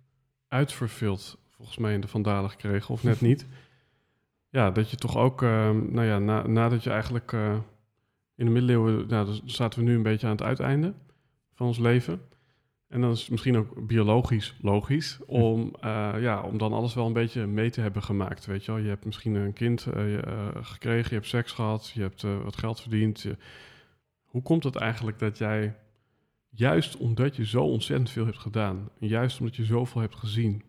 uitverveeld, volgens mij in de Vandalen gekregen, of net niet. Ja, dat je toch ook, uh, nou ja, na, nadat je eigenlijk uh, in de middeleeuwen, nou, dan zaten we nu een beetje aan het uiteinde van ons leven. En dan is het misschien ook biologisch logisch om, uh, ja, om dan alles wel een beetje mee te hebben gemaakt. Weet je wel, je hebt misschien een kind uh, gekregen, je hebt seks gehad, je hebt wat geld verdiend. Hoe komt het eigenlijk dat jij, juist omdat je zo ontzettend veel hebt gedaan, en juist omdat je zoveel hebt gezien,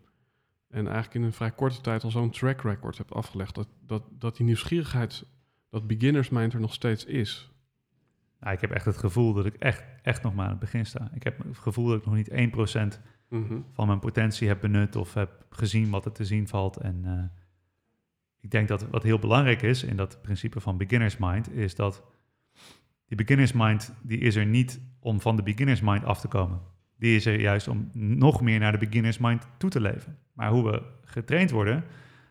en eigenlijk in een vrij korte tijd al zo'n track record hebt afgelegd, dat, dat, dat die nieuwsgierigheid, dat beginners mind er nog steeds is? Nou, ik heb echt het gevoel dat ik echt, echt nog maar aan het begin sta. Ik heb het gevoel dat ik nog niet 1% mm van mijn potentie heb benut of heb gezien wat er te zien valt. En uh, ik denk dat wat heel belangrijk is in dat principe van beginner's mind, is dat die beginner's mind, die is er niet om van de beginner's mind af te komen. Die is er juist om nog meer naar de beginner's mind toe te leven. Maar hoe we getraind worden,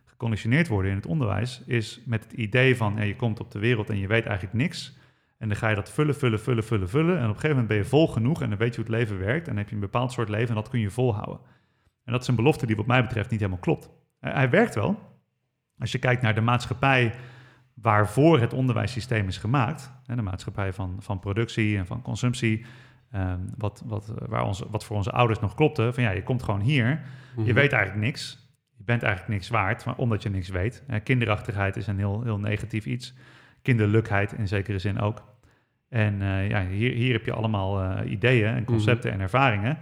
geconditioneerd worden in het onderwijs, is met het idee van ja, je komt op de wereld en je weet eigenlijk niks. En dan ga je dat vullen, vullen, vullen, vullen, vullen. En op een gegeven moment ben je vol genoeg en dan weet je hoe het leven werkt. En dan heb je een bepaald soort leven en dat kun je volhouden. En dat is een belofte die wat mij betreft niet helemaal klopt. Hij werkt wel. Als je kijkt naar de maatschappij waarvoor het onderwijssysteem is gemaakt, de maatschappij van, van productie en van consumptie, ehm, wat, wat, waar onze, wat voor onze ouders nog klopte, van ja, je komt gewoon hier, je mhm. weet eigenlijk niks, je bent eigenlijk niks waard, maar omdat je niks weet. kinderachtigheid is een heel, heel negatief iets, kinderlijkheid in zekere zin ook. En uh, ja, hier, hier heb je allemaal uh, ideeën en mhm. concepten en ervaringen.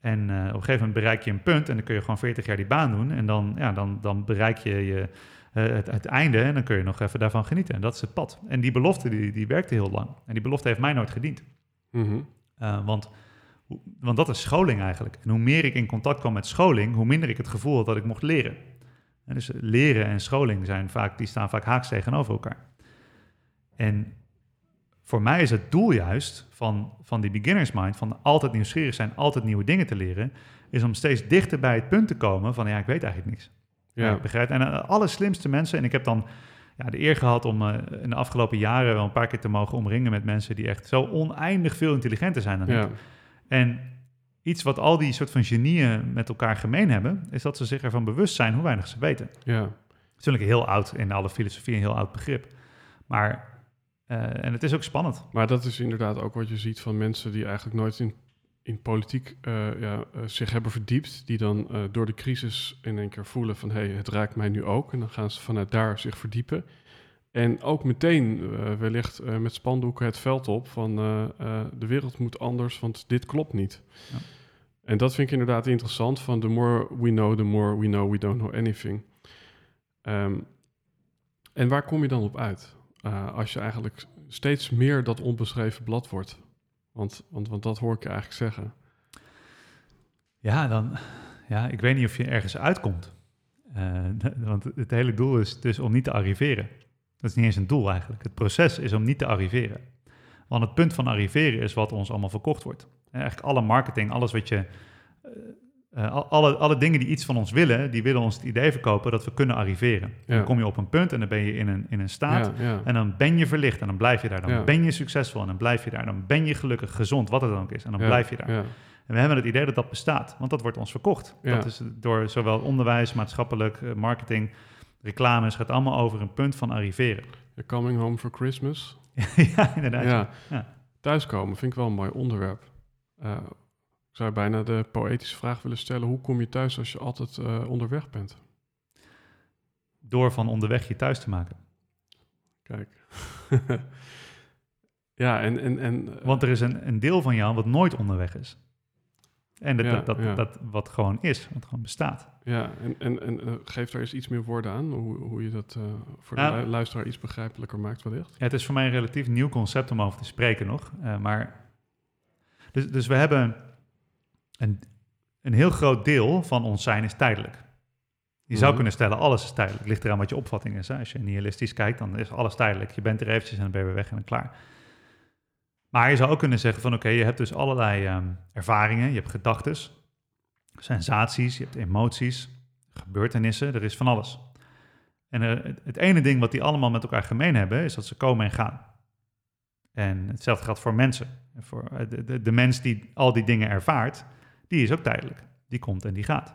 En uh, op een gegeven moment bereik je een punt en dan kun je gewoon 40 jaar die baan doen. En dan, ja, dan, dan bereik je, je het, het, einde en dan kun je nog even daarvan genieten. En dat is het pad. En die belofte die, die werkte heel lang. En die belofte heeft mij nooit gediend. Mm want, want dat is scholing eigenlijk. En hoe meer ik in contact kwam met scholing, hoe minder ik het gevoel had dat ik mocht leren. En dus leren en scholing zijn vaak, die staan vaak haaks tegenover elkaar. En voor mij is het doel juist van, van die beginners mind, van altijd nieuwsgierig zijn, altijd nieuwe dingen te leren, is om steeds dichter bij het punt te komen van ja, ik weet eigenlijk niks. Ja. begrijp. En de eh, allerslimste mensen, en ik heb dan ja, de eer gehad om uh, in de afgelopen jaren wel een paar keer te mogen omringen met mensen die echt zo oneindig veel intelligenter zijn dan ja. ik. En iets wat al die soort van genieën met elkaar gemeen hebben, is dat ze zich ervan bewust zijn hoe weinig ze weten. Ja. Natuurlijk heel oud in alle filosofie, een heel oud begrip. Maar uh, en het is ook spannend. Maar dat is inderdaad ook wat je ziet van mensen die eigenlijk nooit in, in politiek uh, ja, uh, zich hebben verdiept. Die dan door de crisis in één keer voelen van hé, hey, het raakt mij nu ook. En dan gaan ze vanuit daar zich verdiepen. En ook meteen wellicht met spandoeken het veld op van de wereld moet anders, want dit klopt niet. Ja. En dat vind ik inderdaad interessant van the more we know, the more we know we don't know anything. Um, en waar kom je dan op uit? Uh, als je eigenlijk steeds meer dat onbeschreven blad wordt. Want, want, want dat hoor ik je eigenlijk zeggen. Ja, dan, ja, ik weet niet of je ergens uitkomt. Uh, want het hele doel is dus om niet te arriveren. Dat is niet eens een doel eigenlijk. Het proces is om niet te arriveren. Want het punt van arriveren is wat ons allemaal verkocht wordt. Eigenlijk alle marketing, alles wat je uh, uh, alle, alle dingen die iets van ons willen, die willen ons het idee verkopen dat we kunnen arriveren. Dan kom je op een punt en dan ben je in een, in een staat en dan ben je verlicht en dan blijf je daar. Dan ben je succesvol en dan blijf je daar. Dan ben je gelukkig, gezond, wat het dan ook is en dan blijf je daar. En we hebben het idee dat dat bestaat, want dat wordt ons verkocht. Dat is door zowel onderwijs, maatschappelijk, eh, marketing, reclames, gaat allemaal over een punt van arriveren. coming home for Christmas. ja, inderdaad. Ja. Thuiskomen vind ik wel een mooi onderwerp. Uh, ik zou bijna de poëtische vraag willen stellen: hoe kom je thuis als je altijd uh, onderweg bent? Door van onderweg je thuis te maken. Kijk. ja, en. en, en uh, Want er is een, een deel van jou wat nooit onderweg is. En dat, ja, dat, dat, ja. dat, wat gewoon is, wat gewoon bestaat. Ja, en, en, en uh, geef daar eens iets meer woorden aan, hoe, hoe je dat uh, voor de nou, luisteraar iets begrijpelijker maakt wellicht. Het is voor mij een relatief nieuw concept om over te spreken nog. Uh, maar dus, dus we hebben een, een heel groot deel van ons zijn is tijdelijk. Je zou mhm. kunnen stellen, alles is tijdelijk. Ligt eraan wat je opvatting is. Hè? Als je nihilistisch kijkt, dan is alles tijdelijk. Je bent er eventjes en dan ben je weer weg en dan klaar. Maar je zou ook kunnen zeggen van, oké, je hebt dus allerlei um, ervaringen. Je hebt gedachten, sensaties, je hebt emoties, gebeurtenissen. Er is van alles. En uh, het ene ding wat die allemaal met elkaar gemeen hebben, is dat ze komen en gaan. En hetzelfde geldt voor mensen. Voor eh, de, de, de mens die al die dingen ervaart, die is ook tijdelijk. Die komt en die gaat.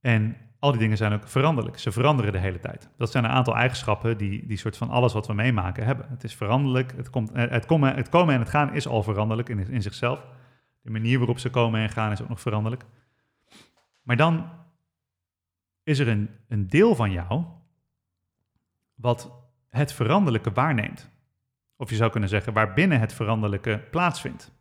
En al die dingen zijn ook veranderlijk. Ze veranderen de hele tijd. Dat zijn een aantal eigenschappen die, die soort van alles wat we meemaken hebben. Het is veranderlijk. Het, komt, eh, het, komen, en het gaan is al veranderlijk in, in zichzelf. De manier waarop ze komen en gaan is ook nog veranderlijk. Maar dan is er een, een deel van jou wat het veranderlijke waarneemt. Of je zou kunnen zeggen waarbinnen het veranderlijke plaatsvindt.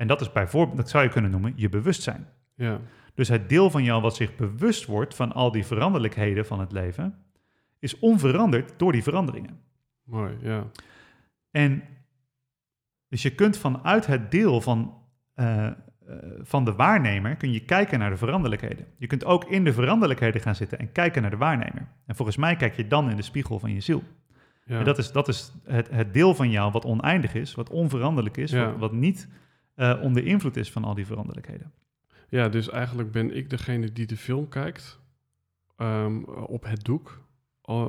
En dat is bijvoorbeeld, dat zou je kunnen noemen, je bewustzijn. Ja. Dus het deel van jou wat zich bewust wordt van al die veranderlijkheden van het leven, is onveranderd door die veranderingen. Mooi, ja. En dus je kunt vanuit het deel van, eh, eh, van de waarnemer, kun je kijken naar de veranderlijkheden. Je kunt ook in de veranderlijkheden gaan zitten en kijken naar de waarnemer. En volgens mij kijk je dan in de spiegel van je ziel. Ja. En dat is, dat is het, het deel van jou wat oneindig is, wat onveranderlijk is, wat, wat, niet uh, onder invloed is van al die veranderlijkheden. Ja, dus eigenlijk ben ik degene die de film kijkt um, op het doek.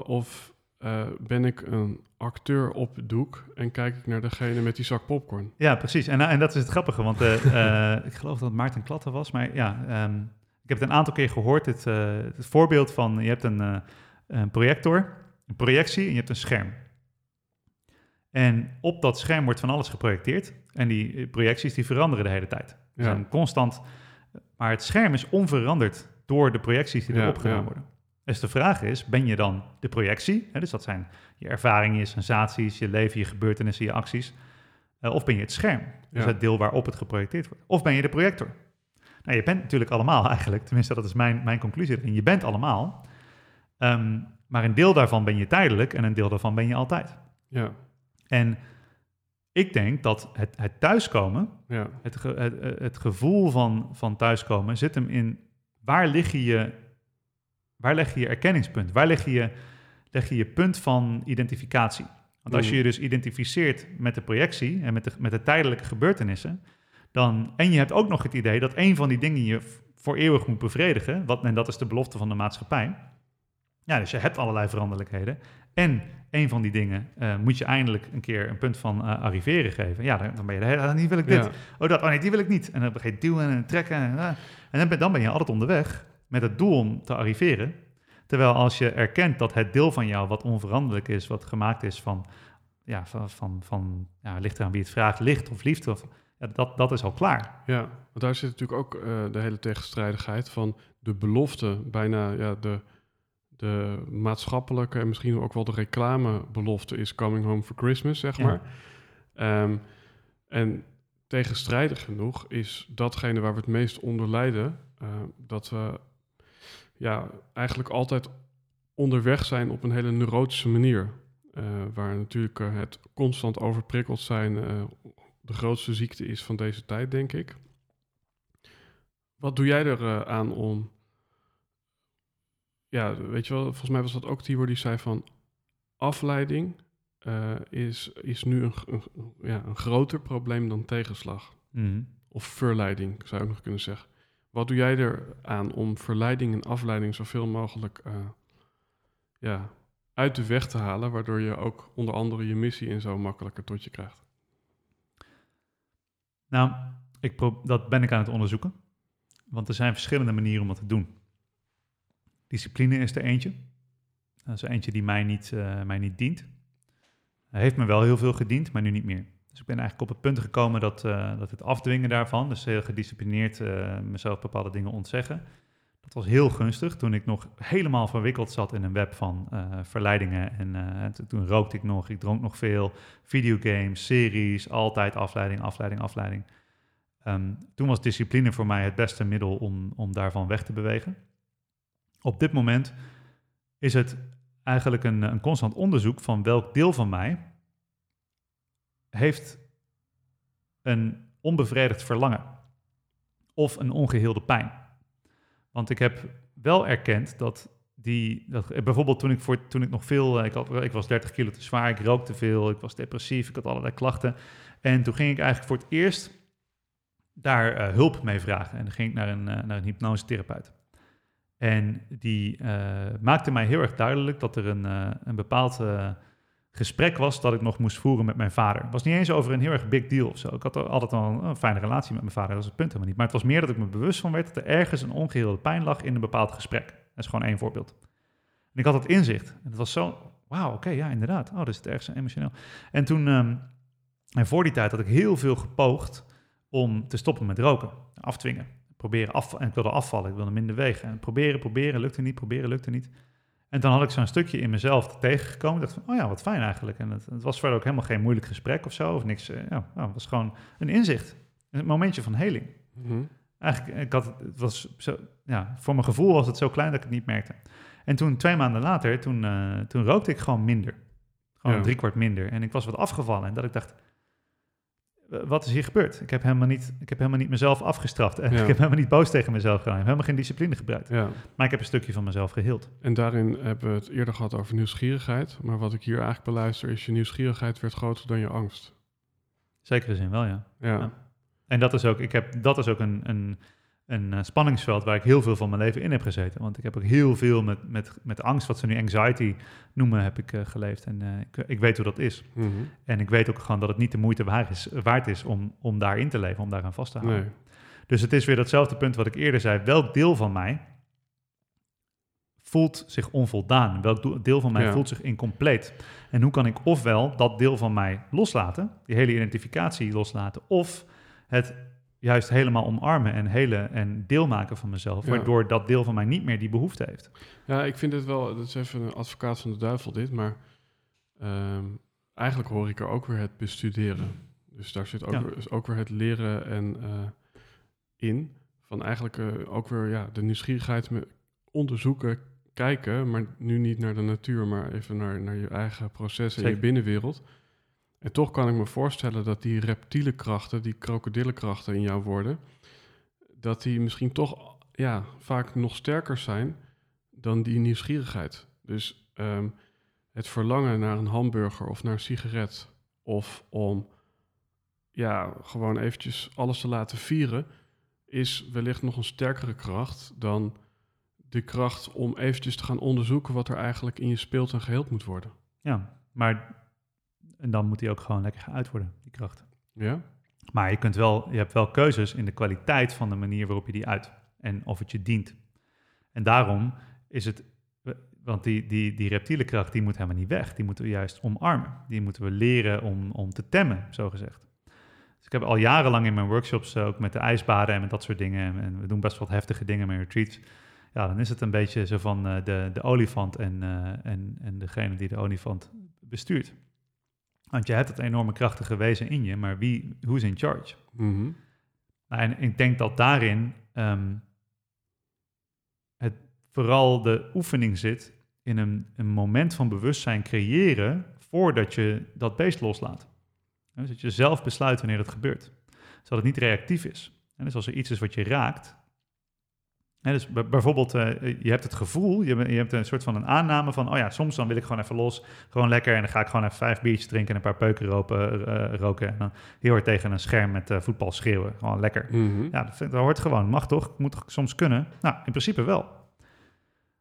Of uh, ben ik een acteur op het doek en kijk ik naar degene met die zak popcorn. Ja, precies. En, en dat is het grappige, want uh, ik geloof dat het Maarten Klatten was, maar ja, um, ik heb het een aantal keer gehoord, het, het voorbeeld van je hebt een, een projector, een projectie en je hebt een scherm. En op dat scherm wordt van alles geprojecteerd en die projecties die veranderen de hele tijd. Ze zijn constant, maar het scherm is onveranderd door de projecties die erop gedaan worden. Dus de vraag is, ben je dan de projectie? Hè, dus dat zijn je ervaringen, je sensaties, je leven, je gebeurtenissen, je acties. Uh, of ben je het scherm? Dus het deel waarop het geprojecteerd wordt. Of ben je de projector? Nou, je bent natuurlijk allemaal eigenlijk, tenminste dat is mijn, mijn conclusie. En je bent allemaal, um, maar een deel daarvan ben je tijdelijk en een deel daarvan ben je altijd. Ja. En ik denk dat het, het thuiskomen, ja. het, het, het gevoel van, van thuiskomen, zit hem in waar lig je je Waar leg je je erkenningspunt? Waar leg je je, leg je, je punt van identificatie? Want als je je dus identificeert met de projectie en met de, met de tijdelijke gebeurtenissen, dan, en je hebt ook nog het idee dat een van die dingen je voor eeuwig moet bevredigen, wat, en dat is de belofte van de maatschappij. Ja, dus je hebt allerlei veranderlijkheden. En een van die dingen uh, moet je eindelijk een keer een punt van uh, arriveren geven. Ja, dan, dan ben je de hele niet wil ik dit. Oh, dat, oh nee, die wil ik niet. En dan ga je duwen en trekken. En, uh, en dan, ben, dan ben je altijd onderweg met het doel om te arriveren. Terwijl als je erkent dat het deel van jou wat onveranderlijk is, wat gemaakt is van, ja, van, van, van ja, ligt eraan wie het vraagt, licht of liefde, of, ja, dat, dat is al klaar. Ja, want daar zit natuurlijk ook uh, de hele tegenstrijdigheid van de belofte, bijna ja, de, de maatschappelijke en misschien ook wel de reclamebelofte is coming home for Christmas, zeg maar. Um, en tegenstrijdig genoeg is datgene waar we het meest onder lijden, uh, dat we ja, eigenlijk altijd onderweg zijn op een hele neurotische manier. Uh, waar natuurlijk uh, het constant overprikkeld zijn de grootste ziekte is van deze tijd, denk ik. Wat doe jij er aan om. Ja, weet je wel, volgens mij was dat ook Tibor die zei van afleiding is, is nu een, een, ja, een groter probleem dan tegenslag. Mm. Of verleiding, zou ik nog kunnen zeggen. Wat doe jij er aan om verleiding en afleiding zoveel mogelijk uh, ja, uit de weg te halen, waardoor je ook onder andere je missie in zo makkelijker tot je krijgt? Nou, ik dat ben ik aan het onderzoeken. Want er zijn verschillende manieren om dat te doen. Discipline is er eentje. Dat is er eentje die mij niet, uh, mij niet dient. Hij heeft me wel heel veel gediend, maar nu niet meer. Dus ik ben eigenlijk op het punt gekomen dat, uh, dat het afdwingen daarvan, dus heel gedisciplineerd uh, mezelf bepaalde dingen ontzeggen, dat was heel gunstig toen ik nog helemaal verwikkeld zat in een web van verleidingen. En toen rookte ik nog, ik dronk nog veel, videogames, series, altijd afleiding, afleiding, afleiding. Um, toen was discipline voor mij het beste middel om, om daarvan weg te bewegen. Op dit moment is het eigenlijk een, een constant onderzoek van welk deel van mij heeft een onbevredigd verlangen of een ongeheelde pijn. Want ik heb wel erkend dat die, dat, bijvoorbeeld toen ik, voor, toen ik nog veel, eh, ik, had, ik was 30 kilo te zwaar, ik rookte veel, ik was depressief, ik had allerlei klachten. En toen ging ik eigenlijk voor het eerst daar uh, hulp mee vragen. En dan ging ik naar een, naar een hypnosetherapeut. En die uh, maakte mij heel erg duidelijk dat er een, een bepaald gesprek was dat ik nog moest voeren met mijn vader. Het was niet eens over een heel erg big deal of zo. Ik had altijd al een fijne relatie met mijn vader, dat was het punt helemaal niet. Maar het was meer dat ik me bewust van werd dat er ergens een ongeheelde pijn lag in een bepaald gesprek. Dat is gewoon één voorbeeld. En ik had het inzicht. En het was zo, wauw, oké, ja, inderdaad. Oh, dat is het ergens emotioneel. En toen, um, en voor die tijd had ik heel veel gepoogd om te stoppen met roken, afdwingen. Proberen af, en ik wilde afvallen, ik wilde minder wegen. En proberen, proberen, lukte niet, proberen, lukte niet. En dan had ik zo'n stukje in mezelf tegengekomen. Ik dacht van, oh ja, wat fijn eigenlijk. En het, het was verder ook helemaal geen moeilijk gesprek of zo. Of niks. Eh, ja, nou, het was gewoon een inzicht. Een momentje van heling. Mhm. Eigenlijk, ik had, het was zo, ja, voor mijn gevoel was het zo klein dat ik het niet merkte. En toen, twee maanden later, toen, uh, toen rookte ik gewoon minder. Gewoon Ja. drie kwart minder. En ik was wat afgevallen. En dat ik dacht, "Eh, wat is hier gebeurd? Ik heb helemaal niet, ik heb helemaal niet mezelf afgestraft. En Ja. ik heb helemaal niet boos tegen mezelf gedaan. Ik heb helemaal geen discipline gebruikt. Ja, Maar ik heb een stukje van mezelf geheeld. en daarin hebben we het eerder gehad over nieuwsgierigheid. Maar wat ik hier eigenlijk beluister is je nieuwsgierigheid werd groter dan je angst. Zekere zin wel, ja. Ja, Ja. En dat is ook, ik heb, dat is ook een, een, een eh, spanningsveld waar ik heel veel van mijn leven in heb gezeten. Want ik heb ook heel veel met, met, met angst, wat ze nu anxiety noemen, heb ik eh, geleefd. En eh, ik, ik weet hoe dat is. Mhm. En ik weet ook gewoon dat het niet de moeite waard is, waard is om, om daarin te leven, om daaraan vast te houden. nee. Dus het is weer datzelfde punt wat ik eerder zei. Welk deel van mij voelt zich onvoldaan? Welk deel van mij Ja. voelt zich incompleet? En hoe kan ik ofwel dat deel van mij loslaten, die hele identificatie loslaten, of het juist helemaal omarmen en, hele, en deel maken van mezelf, Ja. waardoor dat deel van mij niet meer die behoefte heeft. Ja, ik vind het wel, dat is even een advocaat van de duivel dit, maar ehm, eigenlijk hoor ik er ook weer het bestuderen. Dus daar zit ook, Ja. weer, ook weer het leren en eh, in. Van eigenlijk eh, ook weer ja, de nieuwsgierigheid me onderzoeken, kijken, maar nu niet naar de natuur, maar even naar, naar je eigen processen je binnenwereld. En toch kan ik me voorstellen dat die reptiele krachten, die krokodillenkrachten in jou worden, dat die misschien toch ja, vaak nog sterker zijn dan die nieuwsgierigheid. Dus ehm, het verlangen naar een hamburger of naar een sigaret of om ja, gewoon eventjes alles te laten vieren, is wellicht nog een sterkere kracht dan de kracht om eventjes te gaan onderzoeken wat er eigenlijk in je speelt en geheeld moet worden. Ja, maar en dan moet die ook gewoon lekker geuit worden, die kracht. Ja? Maar je, kunt wel, je hebt wel keuzes in de kwaliteit van de manier waarop je die uit en of het je dient. En daarom is het, want die, die, die reptiele kracht die moet helemaal niet weg. Die moeten we juist omarmen. Die moeten we leren om, om te temmen, zo gezegd. Dus ik heb al jarenlang in mijn workshops, ook met de ijsbaden en met dat soort dingen, en we doen best wat heftige dingen met retreats. Ja, dan is het een beetje zo van eh, de, de olifant en, eh, en, en degene die de olifant bestuurt. Want je hebt het enorme krachtige wezen in je, maar wie, is in charge? Mhm. Nou, en ik denk dat daarin ehm, het vooral de oefening zit in een, een moment van bewustzijn creëren voordat je dat beest loslaat. Dus dat je zelf besluit wanneer dat gebeurt. Zodat het niet reactief is. En dus als er iets is wat je raakt. Dus bijvoorbeeld, eh, je hebt het gevoel, je, je hebt een soort van een aanname van, oh ja, soms dan wil ik gewoon even los, gewoon lekker, en dan ga ik gewoon even vijf biertjes drinken en een paar peuken ropen, eh, roken. En dan heel hard tegen een scherm met eh, voetbal schreeuwen. Gewoon lekker. Mhm. Ja, dat, vind, dat hoort gewoon. Mag toch? Moet toch soms kunnen? Nou, in principe wel.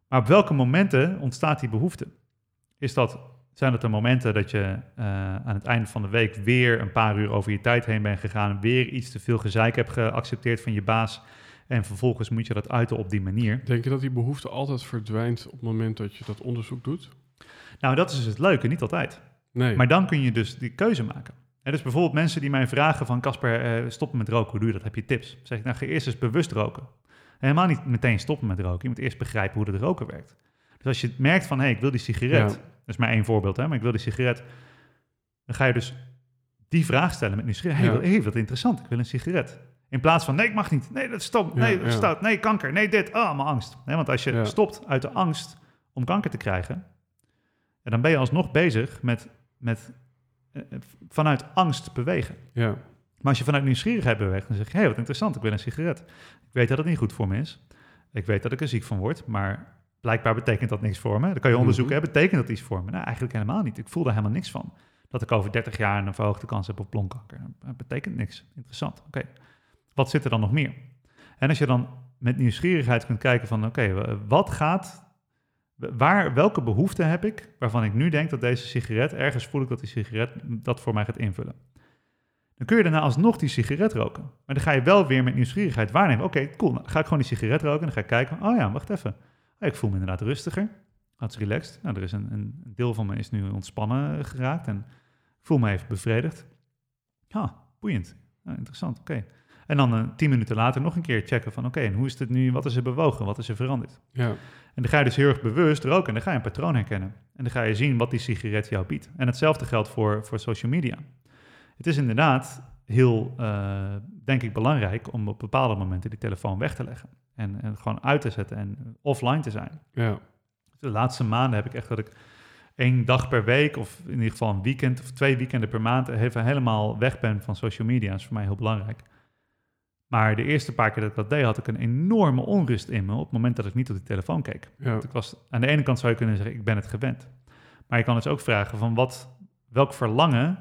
Maar op welke momenten ontstaat die behoefte? Is dat, zijn dat de momenten dat je eh, aan het einde van de week weer een paar uur over je tijd heen bent gegaan, weer iets te veel gezeik hebt geaccepteerd van je baas en vervolgens moet je dat uiten op die manier? Denk je dat die behoefte altijd verdwijnt op het moment dat je dat onderzoek doet? Nou, dat is dus het leuke, niet altijd. Nee. Maar dan kun je dus die keuze maken. En dus bijvoorbeeld mensen die mij vragen van... Casper, eh, stoppen met roken, hoe doe je dat? Heb je tips? Dan zeg ik, nou, ga eerst eens bewust roken. En helemaal niet meteen stoppen met roken. Je moet eerst begrijpen hoe dat roken werkt. Dus als je merkt van, hé, hey, ik wil die sigaret... Ja. Dat is maar één voorbeeld, hè, maar ik wil die sigaret... Dan ga je dus die vraag stellen met nieuwsgierigheid. Hé, hey, wat interessant, ik wil een sigaret. In plaats van, nee, ik mag niet. Nee, dat is stom. Nee, dat is stout. Nee, kanker. Nee, dit. Oh, mijn angst. Nee, want als je stopt uit de angst om kanker te krijgen... Dan ben je alsnog bezig met, met eh, vanuit angst bewegen. Ja. Maar als je vanuit nieuwsgierigheid beweegt, dan zeg je: hé, hey, wat interessant, ik wil een sigaret. Ik weet dat het niet goed voor me is. Ik weet dat ik er ziek van word, maar blijkbaar betekent dat niks voor me. Dan kan je onderzoeken: Mhm. hè, betekent dat iets voor me? Nou, eigenlijk helemaal niet. Ik voel daar helemaal niks van. Dat ik over 30 jaar een verhoogde kans heb op longkanker. Dat betekent niks. Interessant. Oké. Wat zit er dan nog meer? En als je dan met nieuwsgierigheid kunt kijken van, oké, wa- wat gaat, waar, welke behoefte heb ik, waarvan ik nu denk dat deze sigaret, ergens voel ik dat die sigaret dat voor mij gaat invullen. Dan kun je daarna alsnog die sigaret roken. Maar dan ga je wel weer met nieuwsgierigheid waarnemen. Oké, cool, nou, ga ik gewoon die sigaret roken en dan ga ik kijken, oh ja, wacht even. Ik voel me inderdaad rustiger, wat relaxed. Nou, er is een, een deel van me is nu ontspannen geraakt en voel me even bevredigd. Ah, boeiend. Nou, interessant, oké. En dan eh, tien minuten later nog een keer checken van... oké, en hoe is het nu, wat is er bewogen, wat is er veranderd? Ja. En dan ga je dus heel erg bewust roken en dan ga je een patroon herkennen. En dan ga je zien wat die sigaret jou biedt. En hetzelfde geldt voor, voor social media. Het is inderdaad heel, eh, denk ik, belangrijk om op bepaalde momenten die telefoon weg te leggen. En, en gewoon uit te zetten en offline te zijn. Ja. De laatste maanden heb ik echt dat ik één dag per week, of in ieder geval een weekend of twee weekenden per maand, even helemaal weg ben van social media. Dat is voor mij heel belangrijk. Maar de eerste paar keer dat ik dat deed, had ik een enorme onrust in me op het moment dat ik niet op de telefoon keek. Want ik was, aan de ene kant zou je kunnen zeggen, ik ben het gewend. Maar je kan dus ook vragen van wat, welk verlangen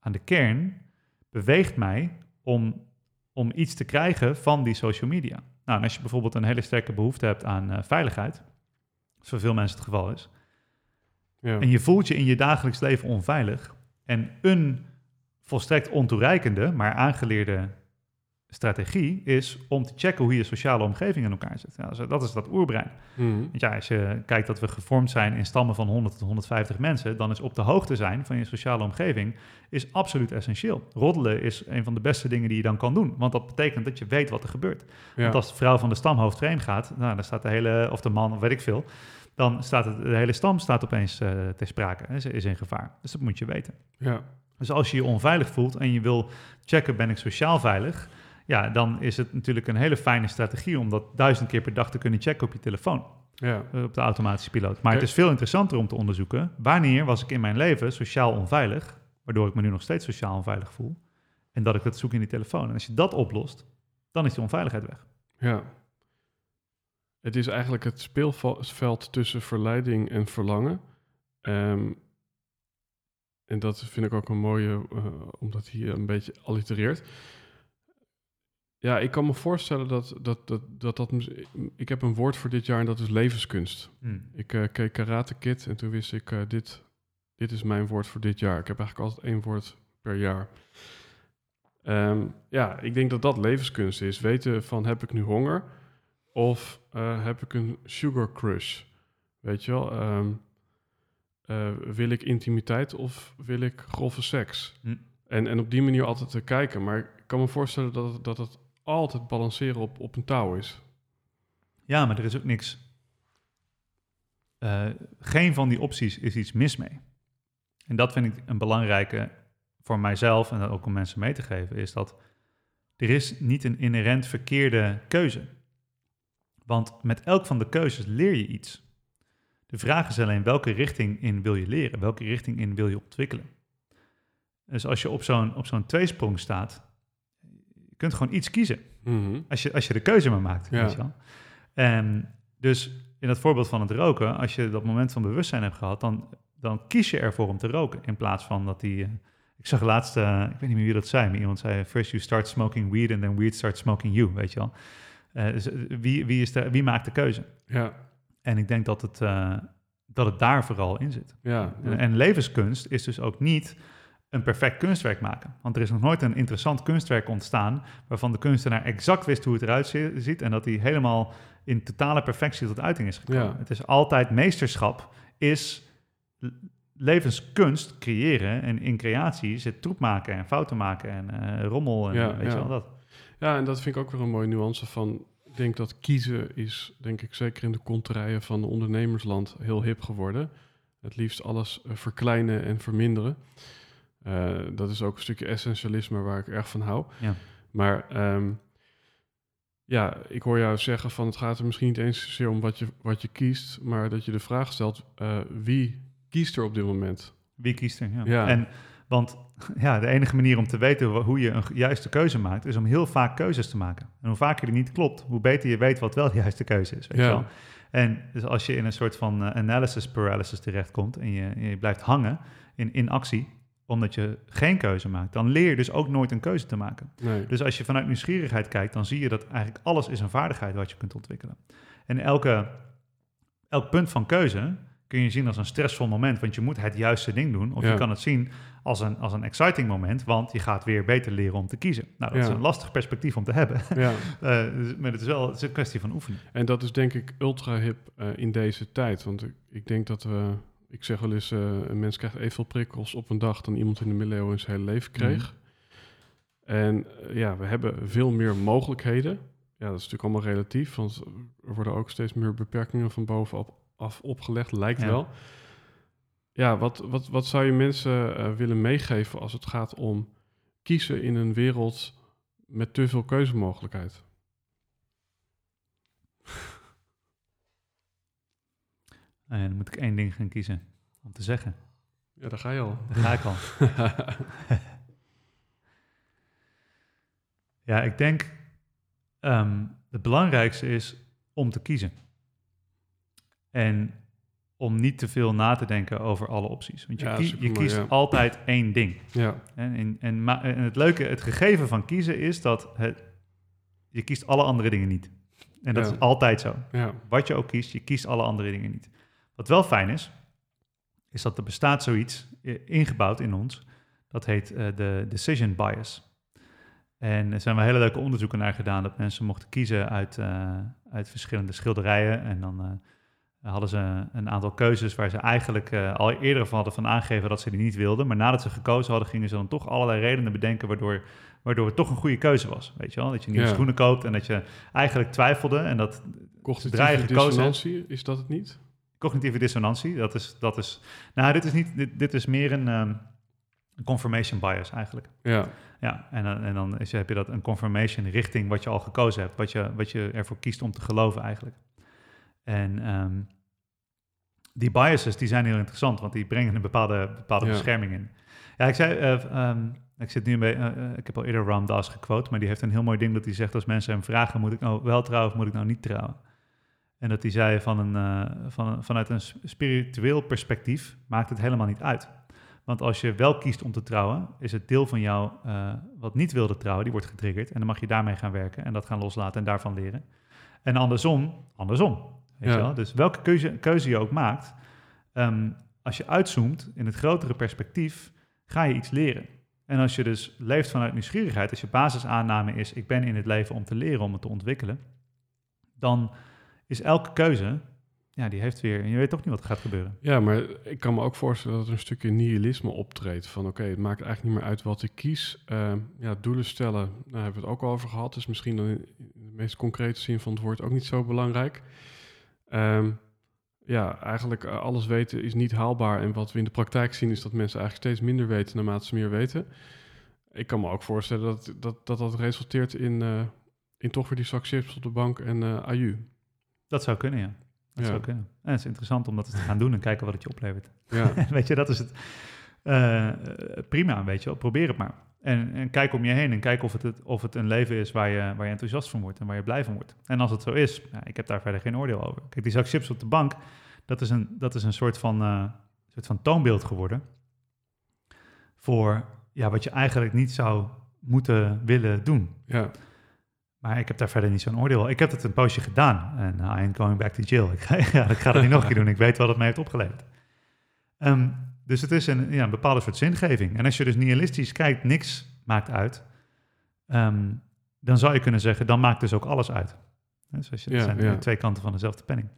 aan de kern beweegt mij om, om iets te krijgen van die social media. Nou, en als je bijvoorbeeld een hele sterke behoefte hebt aan uh, veiligheid, zoals voor veel mensen het geval is, ja. en je voelt je in je dagelijks leven onveilig, en een volstrekt ontoereikende, maar aangeleerde strategie is om te checken hoe je sociale omgeving in elkaar zit. Ja, dat is dat oerbrein. Mm. Want ja, als je kijkt dat we gevormd zijn in stammen van 100 tot 150 mensen, dan is op de hoogte zijn van je sociale omgeving is absoluut essentieel. Roddelen is een van de beste dingen die je dan kan doen, want dat betekent dat je weet wat er gebeurt. Want als de vrouw van de stamhoofd vreemd gaat, nou, dan staat de hele, of de man, of weet ik veel, dan staat het, de hele stam staat opeens uh, ter sprake, is, is in gevaar. Dus dat moet je weten. Ja. Dus als je je onveilig voelt en je wil checken, ben ik sociaal veilig? Ja, dan is het natuurlijk een hele fijne strategie om dat duizend keer per dag te kunnen checken op je telefoon. Ja. Eh, op de automatische piloot. Maar het is veel interessanter om te onderzoeken wanneer was ik in mijn leven sociaal onveilig, waardoor ik me nu nog steeds sociaal onveilig voel, en dat ik dat zoek in die telefoon. En als je dat oplost, dan is die onveiligheid weg. Ja. Het is eigenlijk het speelveld tussen verleiding en verlangen. Um, en dat vind ik ook een mooie, uh, omdat hij een beetje allitereert. Ja, ik kan me voorstellen dat dat, dat, dat, dat... Ik heb een woord voor dit jaar en dat is levenskunst. Hmm. Ik uh, keek Karate Kid en toen wist ik, uh, dit, dit is mijn woord voor dit jaar. Ik heb eigenlijk altijd één woord per jaar. Um, ja, ik denk dat dat levenskunst is. Weten van, heb ik nu honger? Of uh, heb ik een sugar crush? Weet je wel? Um, wil ik intimiteit of wil ik grove seks? Hmm. En, en op die manier altijd te kijken. Maar ik kan me voorstellen dat, dat het altijd balanceren op, op een touw is. Ja, maar er is ook niks. Uh, geen van die opties is iets mis mee. En dat vind ik een belangrijke voor mijzelf en ook om mensen mee te geven, is dat er is niet een inherent verkeerde keuze. Want met elk van de keuzes leer je iets. De vraag is alleen welke richting in wil je leren, welke richting in wil je ontwikkelen. Dus als je op zo'n, op zo'n tweesprong staat, kunt gewoon iets kiezen. Mhm. als, je, als je de keuze maar maakt. Weet je wel? En dus in dat voorbeeld van het roken, als je dat moment van bewustzijn hebt gehad, dan, dan kies je ervoor om te roken. In plaats van dat die. Uh, ik zag laatst, uh, ik weet niet meer wie dat zei, maar iemand zei: First you start smoking weed and then weed starts smoking you. Weet je wel. Uh, dus wie, wie, is de, wie maakt de keuze? Ja. En ik denk dat het, dat het daar vooral in zit. Ja, en, en levenskunst is dus ook niet een perfect kunstwerk maken. Want er is nog nooit een interessant kunstwerk ontstaan waarvan de kunstenaar exact wist hoe het eruit ziet en dat hij helemaal in totale perfectie tot uiting is gekomen. Het is altijd meesterschap, is levenskunst creëren en in creatie zit troep maken en fouten maken en uh, rommel en ja, weet je wel dat. Ja, en dat vind ik ook weer een mooie nuance van ik denk dat kiezen is, denk ik, zeker in de konterijen van de ondernemersland heel hip geworden. Het liefst alles uh, verkleinen en verminderen. Uh, dat is ook een stukje essentialisme waar ik erg van hou. Ja. Maar um, ja, ik hoor jou zeggen van het gaat er misschien niet eens zozeer om wat je, wat je kiest, maar dat je de vraag stelt, uh, wie kiest er op dit moment? Wie kiest er, ja. ja. En, want ja, de enige manier om te weten hoe je een juiste keuze maakt, is om heel vaak keuzes te maken. En hoe vaker die niet klopt, hoe beter je weet wat wel de juiste keuze is. Weet ja. wel? En dus als je in een soort van uh, analysis paralysis terechtkomt en je, je blijft hangen in, in actie, omdat je geen keuze maakt, dan leer je dus ook nooit een keuze te maken. Nee. Dus als je vanuit nieuwsgierigheid kijkt, dan zie je dat eigenlijk alles is een vaardigheid wat je kunt ontwikkelen. En elke, elk punt van keuze kun je zien als een stressvol moment, want je moet het juiste ding doen. Of je kan het zien als een, als een exciting moment, want je gaat weer beter leren om te kiezen. Nou, dat is een lastig perspectief om te hebben. Ja. uh, maar het is wel het is een kwestie van oefenen. En dat is denk ik ultra hip uh, in deze tijd, want ik, ik denk dat we ik zeg wel eens, uh, een mens krijgt evenveel prikkels op een dag dan iemand in de middeleeuwen in zijn hele leven kreeg. Mhm. En uh, ja, we hebben veel meer mogelijkheden. Ja, dat is natuurlijk allemaal relatief, want er worden ook steeds meer beperkingen van bovenaf af opgelegd, lijkt ja. wel. Ja, wat, wat, wat zou je mensen uh, willen meegeven als het gaat om kiezen in een wereld met te veel keuzemogelijkheid? En dan moet ik één ding gaan kiezen. om te zeggen. Ja, daar ga je al. Daar ga ik al. ja, ik denk um, het belangrijkste is om te kiezen. En om niet te veel na te denken over alle opties. Want je, je kiest altijd één ding. Ja. En, en, en, en, het leuke, het gegeven van kiezen is dat het, je kiest alle andere dingen niet. En dat is altijd zo. Ja. Wat je ook kiest, je kiest alle andere dingen niet. Wat wel fijn is, is dat er bestaat zoiets ingebouwd in ons. Dat heet uh, de decision bias. En er zijn wel hele leuke onderzoeken naar gedaan dat mensen mochten kiezen uit, uh, uit verschillende schilderijen. En dan uh, hadden ze een aantal keuzes waar ze eigenlijk al eerder van hadden van aangegeven dat ze die niet wilden. Maar nadat ze gekozen hadden, gingen ze dan toch allerlei redenen bedenken waardoor, waardoor het toch een goede keuze was. Weet je wel? Dat je nieuwe schoenen koopt en dat je eigenlijk twijfelde en dat Cognitieve dissonantie, is dat het niet? Cognitieve dissonantie, dat is, dat is... Nou, dit is, niet, dit, dit is meer een... Um, confirmation bias eigenlijk. Ja. Ja, en, en dan is, heb je dat een confirmation richting wat je al gekozen hebt, wat je, wat je ervoor kiest om te geloven eigenlijk. En um, die biases die zijn heel interessant, want die brengen een bepaalde, bepaalde bescherming in. Ja, ik zei, uh, um, ik zit nu bij, uh, ik heb al eerder Ram Dass gequote, maar die heeft een heel mooi ding dat hij zegt als mensen hem vragen, moet ik nou wel trouwen of moet ik nou niet trouwen? En dat hij zei van een, uh, van, vanuit een spiritueel perspectief maakt het helemaal niet uit. Want als je wel kiest om te trouwen, is het deel van jou uh, wat niet wilde trouwen, die wordt getriggerd. En dan mag je daarmee gaan werken en dat gaan loslaten en daarvan leren. En andersom, andersom. Weet je wel? Dus welke keuze, keuze je ook maakt, um, als je uitzoomt in het grotere perspectief, ga je iets leren. En als je dus leeft vanuit nieuwsgierigheid, als je basisaanname is, ik ben in het leven om te leren, om het te ontwikkelen, dan is elke keuze ja, die heeft weer. En je weet toch niet wat gaat gebeuren. Ja, maar ik kan me ook voorstellen dat er een stukje nihilisme optreedt. Van oké, het maakt eigenlijk niet meer uit wat ik kies. Uh, ja, doelen stellen, daar hebben we het ook al over gehad. Dus misschien dan in de meest concrete zin van het woord ook niet zo belangrijk. Um, ja, eigenlijk uh, alles weten is niet haalbaar. En wat we in de praktijk zien is dat mensen eigenlijk steeds minder weten naarmate ze meer weten. Ik kan me ook voorstellen dat dat, dat, dat resulteert in, uh, in toch weer die zak chips op de bank en uh, aju. Dat zou kunnen, ja. Dat ja. zou kunnen. En het is interessant om dat te gaan doen en kijken wat het je oplevert. Ja. weet je, dat is het. Uh, prima, weet je wel. Probeer het maar. En, en, kijk om je heen en kijk of het, het, of het een leven is waar je, waar je enthousiast van wordt en waar je blij van wordt. En als het zo is, ja, ik heb daar verder geen oordeel over. Kijk, die zak chips op de bank, dat is een, dat is een soort, van, uh, soort van toonbeeld geworden voor ja, wat je eigenlijk niet zou moeten willen doen. Ja. Maar ik heb daar verder niet zo'n oordeel. Ik heb het een poosje gedaan en I ain't going back to jail. Ik ga, ja, ik ga dat niet nog een keer doen. Ik weet wat het mij heeft opgeleverd. Um, dus het is een, ja, een bepaalde soort zingeving. En als je dus nihilistisch kijkt, niks maakt uit, um, dan zou je kunnen zeggen, dan maakt dus ook alles uit. Dus als je, dat ja, zijn ja. twee kanten van dezelfde penning.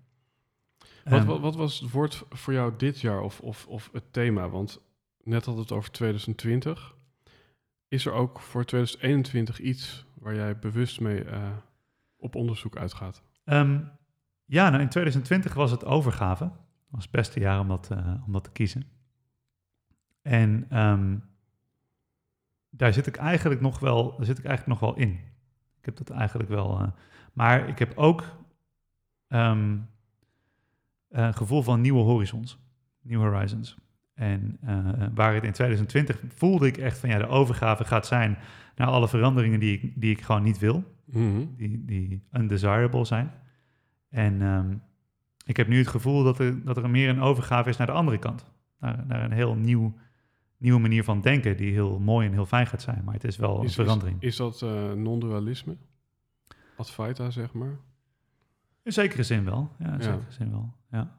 Wat, um, wat, wat, was het woord voor jou dit jaar of, of, of het thema? Want net had het over 2020. Is er ook voor 2021 iets waar jij bewust mee uh, op onderzoek uitgaat? Um, ja, nou in 2020 was het overgave. Dat was het beste jaar om dat, uh, om dat te kiezen. En um, daar zit ik eigenlijk nog wel, daar zit ik eigenlijk nog wel in. Ik heb dat eigenlijk wel. Uh, maar ik heb ook um, een gevoel van nieuwe horizons, nieuwe horizons. En uh, waar het in 2020 voelde ik echt van ja, de overgave gaat zijn naar alle veranderingen die ik, die ik gewoon niet wil, mm -hmm. die, die undesirable zijn. En um, ik heb nu het gevoel dat er, dat er meer een overgave is naar de andere kant. Naar, naar een heel nieuw, nieuwe manier van denken, die heel mooi en heel fijn gaat zijn. Maar het is wel is, een verandering. Is, is dat uh, non-dualisme? Advaita, zeg maar? In zekere zin wel. Ja, in ja. zekere zin wel. Ja.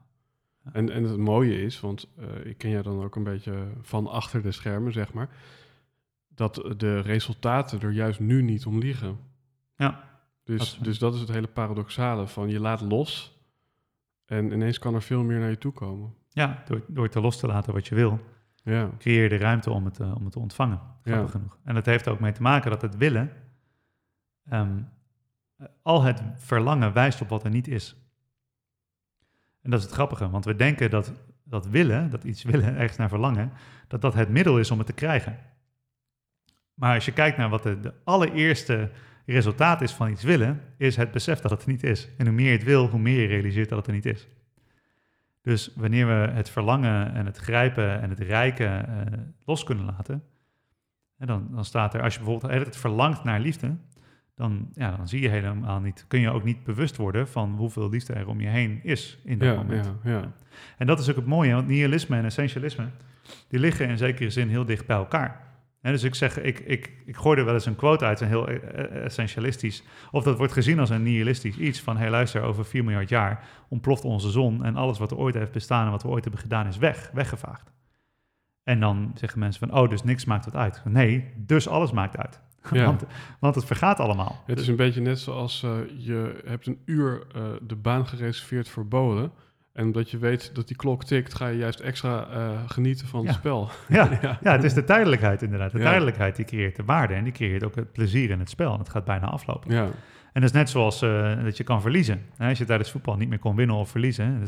En, en het mooie is, want uh, ik ken jij dan ook een beetje van achter de schermen, zeg maar, dat de resultaten er juist nu niet om liegen. Ja. Dus dat, dus dat is het hele paradoxale van je laat los en ineens kan er veel meer naar je toe komen. Ja, door, door te los te laten wat je wil, ja. creëer je de ruimte om het, uh, om het te ontvangen. Ja. genoeg. En dat heeft ook mee te maken dat het willen, um, al het verlangen wijst op wat er niet is. En dat is het grappige, want we denken dat dat willen, dat iets willen, ergens naar verlangen, dat dat het middel is om het te krijgen. Maar als je kijkt naar wat de, de allereerste resultaat is van iets willen, is het besef dat het er niet is. En hoe meer je het wil, hoe meer je realiseert dat het er niet is. Dus wanneer we het verlangen en het grijpen en het rijken uh, los kunnen laten, en dan, dan staat er, als je bijvoorbeeld het verlangt naar liefde, dan, ja, dan zie je helemaal niet, kun je ook niet bewust worden van hoeveel liefde er om je heen is in dat moment. Ja, ja. En dat is ook het mooie, want nihilisme en essentialisme, die liggen in zekere zin heel dicht bij elkaar. En dus ik zeg, ik, ik, ik gooi er wel eens een quote uit, een heel e-, e-, essentialistisch. Of dat wordt gezien als een nihilistisch iets van, hey luister, over 4 miljard jaar ontploft onze zon en alles wat er ooit heeft bestaan en wat we ooit hebben gedaan is weg, weggevaagd. En dan zeggen mensen van, oh, dus niks maakt het uit. Nee, dus alles maakt uit. want, want, het vergaat allemaal. Het is een beetje net zoals uh, je hebt een uur uh, de baan gereserveerd voor bolen. En omdat je weet dat die klok tikt, ga je juist extra uh, genieten van het spel. Ja. ja. Ja. het is de tijdelijkheid inderdaad. De tijdelijkheid die creëert de waarde en die creëert ook het plezier in het spel. En het gaat bijna aflopen. Ja. En dat is net zoals dat je kan verliezen. Als je tijdens voetbal niet meer kon winnen of verliezen.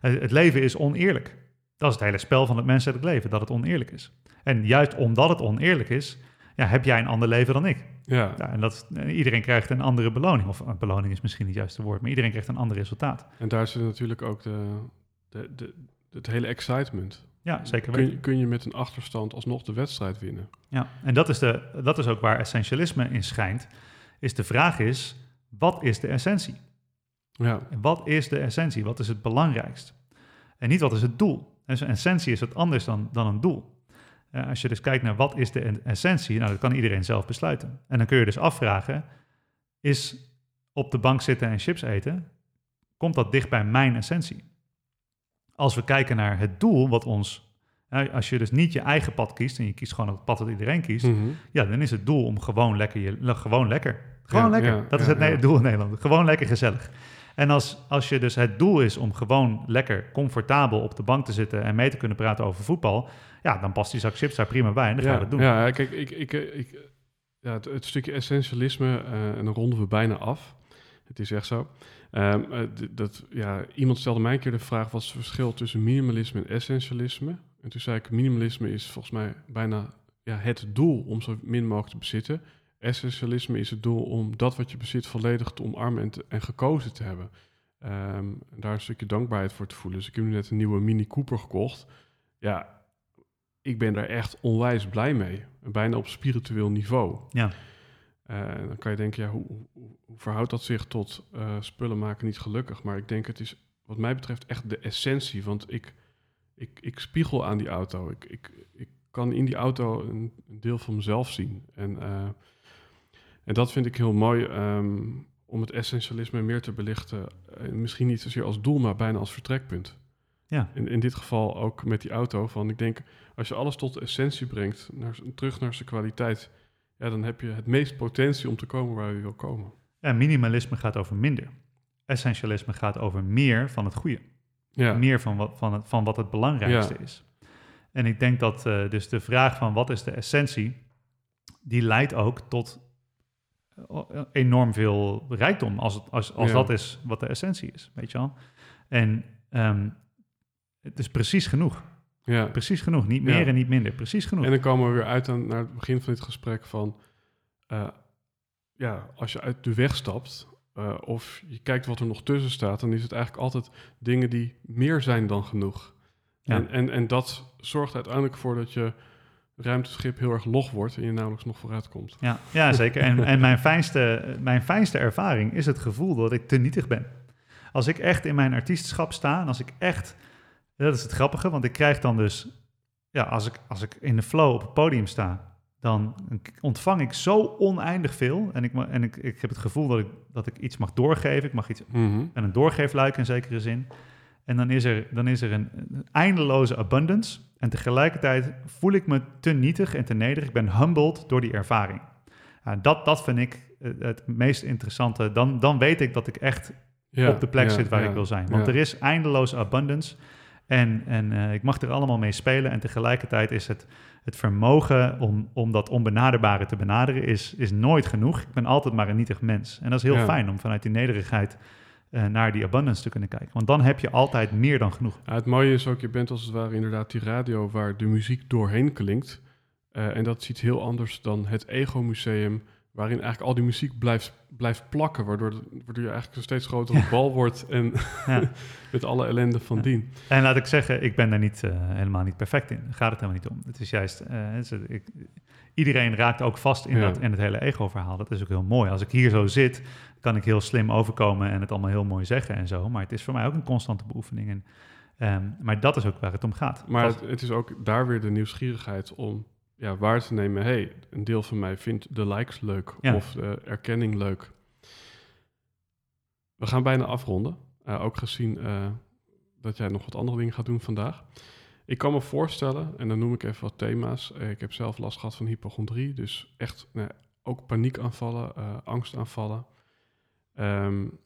Het, het leven is oneerlijk. Dat is het hele spel van het menselijk leven, dat het oneerlijk is. En juist omdat het oneerlijk is, ja, heb jij een ander leven dan ik. Ja. ja en dat, iedereen krijgt een andere beloning. Of een beloning is misschien niet het juiste woord, maar iedereen krijgt een ander resultaat. En daar zit natuurlijk ook de, de, de, het hele excitement. Ja, zeker. Kun, kun je met een achterstand alsnog de wedstrijd winnen? Ja, en dat is, de, dat is ook waar essentialisme in schijnt. Is de vraag is, wat is de essentie? Ja. En wat is de essentie? Wat is het belangrijkst? En niet wat is het doel? Dus een essentie is wat anders dan, dan een doel. Uh, als je dus kijkt naar wat is de essentie, nou, dat kan iedereen zelf besluiten. En dan kun je dus afvragen, is op de bank zitten en chips eten, komt dat dicht bij mijn essentie? Als we kijken naar het doel wat ons, als je dus niet je eigen pad kiest en je kiest gewoon het pad dat iedereen kiest, mhm. ja, dan is het doel om gewoon lekker, je, gewoon lekker, gewoon lekker. dat is het doel in Nederland. Gewoon lekker gezellig. En als, als je dus het doel is om gewoon lekker comfortabel op de bank te zitten en mee te kunnen praten over voetbal, ja, dan past die zak chips daar prima bij en dan ja, ga je dat doen. Ja, kijk, ik, ik, ik, ja, het, stukje essentialisme, uh, en dan ronden we bijna af. Het is echt zo. Um, dat, ja, iemand stelde mij een keer de vraag, wat is het verschil tussen minimalisme en essentialisme? En toen zei ik, minimalisme is volgens mij bijna ja, het doel om zo min mogelijk te bezitten. Essentialisme is het doel om dat wat je bezit volledig te omarmen en, en gekozen te hebben. Um, daar een stukje dankbaarheid voor te voelen. Dus ik heb nu net een nieuwe Mini Cooper gekocht. Ja, ik ben daar echt onwijs blij mee. Bijna op spiritueel niveau. Ja. Uh, dan kan je denken, ja, hoe, hoe, hoe verhoudt dat zich tot uh, spullen maken niet gelukkig? Maar ik denk, het is wat mij betreft echt de essentie. Want ik, ik, ik spiegel aan die auto. Ik, ik, ik kan in die auto een, een deel van mezelf zien. En uh, en dat vind ik heel mooi ehm, om het essentialisme meer te belichten. Misschien niet zozeer als doel, maar bijna als vertrekpunt. Ja. In, in dit geval ook met die auto. Van ik denk, als je alles tot de essentie brengt, naar, terug naar zijn kwaliteit, ja, dan heb je het meest potentie om te komen waar je wil komen. Ja, minimalisme gaat over minder. Essentialisme gaat over meer van het goede. Ja. Meer van wat, van, het, van wat het belangrijkste is. En ik denk dat uh, dus de vraag van wat is de essentie, die leidt ook tot enorm veel rijkdom, als, het, als, als dat is wat de essentie is, weet je wel. En um, het is precies genoeg. Ja. Precies genoeg, niet meer en niet minder, precies genoeg. En dan komen we weer uit aan, naar het begin van dit gesprek van... Uh, ja, als je uit de weg stapt uh, of je kijkt wat er nog tussen staat... dan is het eigenlijk altijd dingen die meer zijn dan genoeg. En, en, en dat zorgt uiteindelijk voor dat je ruimteschip heel erg log wordt en je nauwelijks nog vooruit komt. Ja, ja zeker. En, en mijn, fijnste, mijn fijnste ervaring is het gevoel dat ik te nietig ben. Als ik echt in mijn artiestenschap sta en als ik echt... Dat is het grappige, want ik krijg dan dus... Ja, als ik, als ik in de flow op het podium sta, dan ontvang ik zo oneindig veel. En ik, en ik, ik heb het gevoel dat ik, dat ik iets mag doorgeven. Ik mag iets... Mm En een doorgeefluik in zekere zin. En dan is er, dan is er een, eindeloze abundance. En tegelijkertijd voel ik me te nietig en te nederig. Ik ben humbled door die ervaring. dat, dat vind ik het meest interessante. Dan, dan weet ik dat ik echt op de plek zit waar ik wil zijn. Want er is eindeloze abundance. En, en uh, ik mag er allemaal mee spelen. En tegelijkertijd is het, het vermogen om, om dat onbenaderbare te benaderen, is, is nooit genoeg. Ik ben altijd maar een nietig mens. En dat is heel fijn om vanuit die nederigheid uh, naar die abundance te kunnen kijken. Want dan heb je altijd meer dan genoeg. Ja, het mooie is ook, je bent als het ware inderdaad die radio waar de muziek doorheen klinkt. Uh, en dat ziet heel anders dan het Ego Museum, waarin eigenlijk al die muziek blijft, blijft plakken, waardoor, waardoor je eigenlijk een steeds grotere bal wordt en ja. met alle ellende van dien. En laat ik zeggen, ik ben daar niet, uh, helemaal niet perfect in. Daar gaat het helemaal niet om. Het is juist, uh, ik, iedereen raakt ook vast in, dat, in het hele ego-verhaal. Dat is ook heel mooi. Als ik hier zo zit, kan ik heel slim overkomen en het allemaal heel mooi zeggen en zo. Maar het is voor mij ook een constante beoefening. En, um, maar dat is ook waar het om gaat. Maar het, het is ook daar weer de nieuwsgierigheid om ja, waar te nemen. hey, een deel van mij vindt de likes leuk of de erkenning leuk. We gaan bijna afronden. Uh, ook gezien uh, dat jij nog wat andere dingen gaat doen vandaag. Ik kan me voorstellen, en dan noem ik even wat thema's. Uh, ik heb zelf last gehad van hypochondrie, dus echt nou, ook paniekaanvallen, angstaanvallen. Um,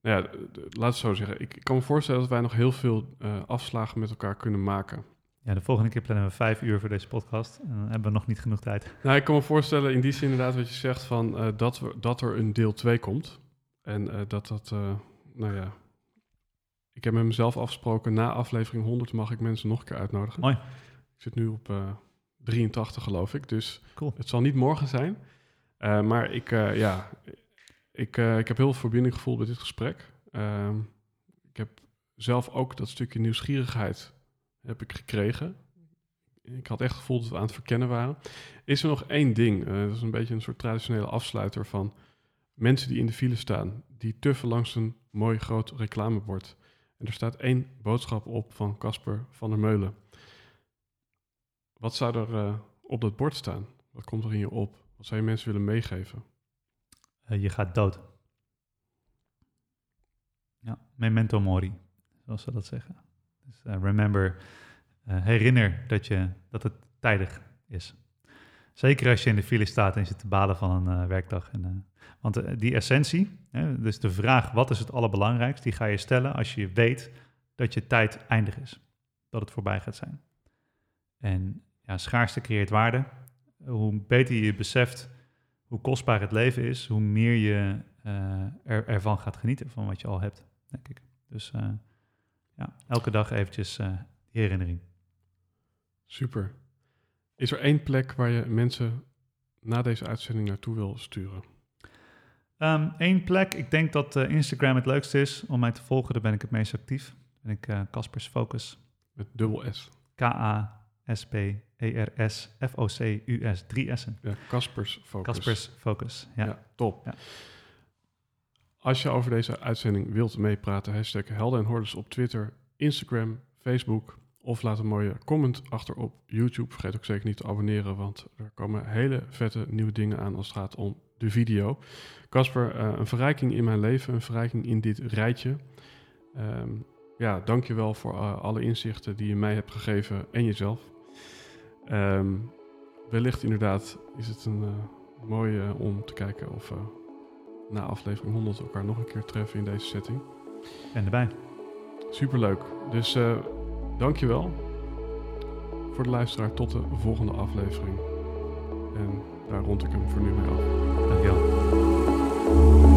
nou ja, laat het zo zeggen. Ik, ik, kan me voorstellen dat wij nog heel veel afslagen met elkaar kunnen maken. Ja, de volgende keer plannen we vijf uur voor deze podcast. En dan hebben we nog niet genoeg tijd. Nou, ik kan me voorstellen in die zin inderdaad wat je zegt van uh, dat, we, dat er een deel 2 komt. En uh, dat dat, uh, nou ja, ik heb met mezelf afgesproken, na aflevering 100 mag ik mensen nog een keer uitnodigen. Mooi. Ik zit nu op 83 geloof ik, dus cool. het zal niet morgen zijn. maar ik, ja, ik, ik heb heel veel verbinding gevoeld bij dit gesprek. Ehm, ik heb zelf ook dat stukje nieuwsgierigheid heb ik gekregen. Ik had echt het gevoel dat we aan het verkennen waren. Is er nog één ding, uh, dat is een beetje een soort traditionele afsluiter van mensen die in de file staan, die tuffen langs een mooi groot reclamebord. En er staat één boodschap op van Casper van der Meulen. Wat zou er uh, op dat bord staan? Wat komt er in je op? Wat zou je mensen willen meegeven? Uh, je gaat dood. Ja, memento mori, zoals ze dat zeggen. Uh, remember, uh, herinner dat, je, dat het tijdig is. Zeker als je in de file staat en zit te balen van een uh, werkdag. En, want die essentie, hè, dus de vraag wat is het allerbelangrijkst, die ga je stellen als je weet dat je tijd eindig is. Dat het voorbij gaat zijn. En ja, schaarste creëert waarde. Hoe beter je beseft hoe kostbaar het leven is, hoe meer je er, ervan gaat genieten van wat je al hebt, denk ik. Dus ja, elke dag eventjes uh, die herinnering. Super. Is er één plek waar je mensen na deze uitzending naartoe wil sturen? Eén ehm, plek. Ik denk dat uh, Instagram het leukste is om mij te volgen. Daar ben ik het meest actief. Ben ik uh, Caspers Focus. Met dubbel S. K-A-S-P-E-R-S-F-O-C-U-S. Drie S'en. Ja, Caspers Focus. Caspers Focus, ja. ja top. Ja. Als je over deze uitzending wilt meepraten, hashtag Helden en Hordes op Twitter, Instagram, Facebook of laat een mooie comment achter op YouTube. Vergeet ook zeker niet te abonneren, want er komen hele vette nieuwe dingen aan als het gaat om de video. Casper, uh, een verrijking in mijn leven, een verrijking in dit rijtje. Um, ja, dankjewel voor uh, alle inzichten die je mij hebt gegeven en jezelf. Um, wellicht inderdaad is het een uh, mooie om te kijken of na aflevering 100 elkaar nog een keer treffen in deze setting. En erbij. Superleuk. Dus uh, dankjewel voor de luisteraar. Tot de volgende aflevering. En daar rond ik hem voor nu mee af. Dankjewel.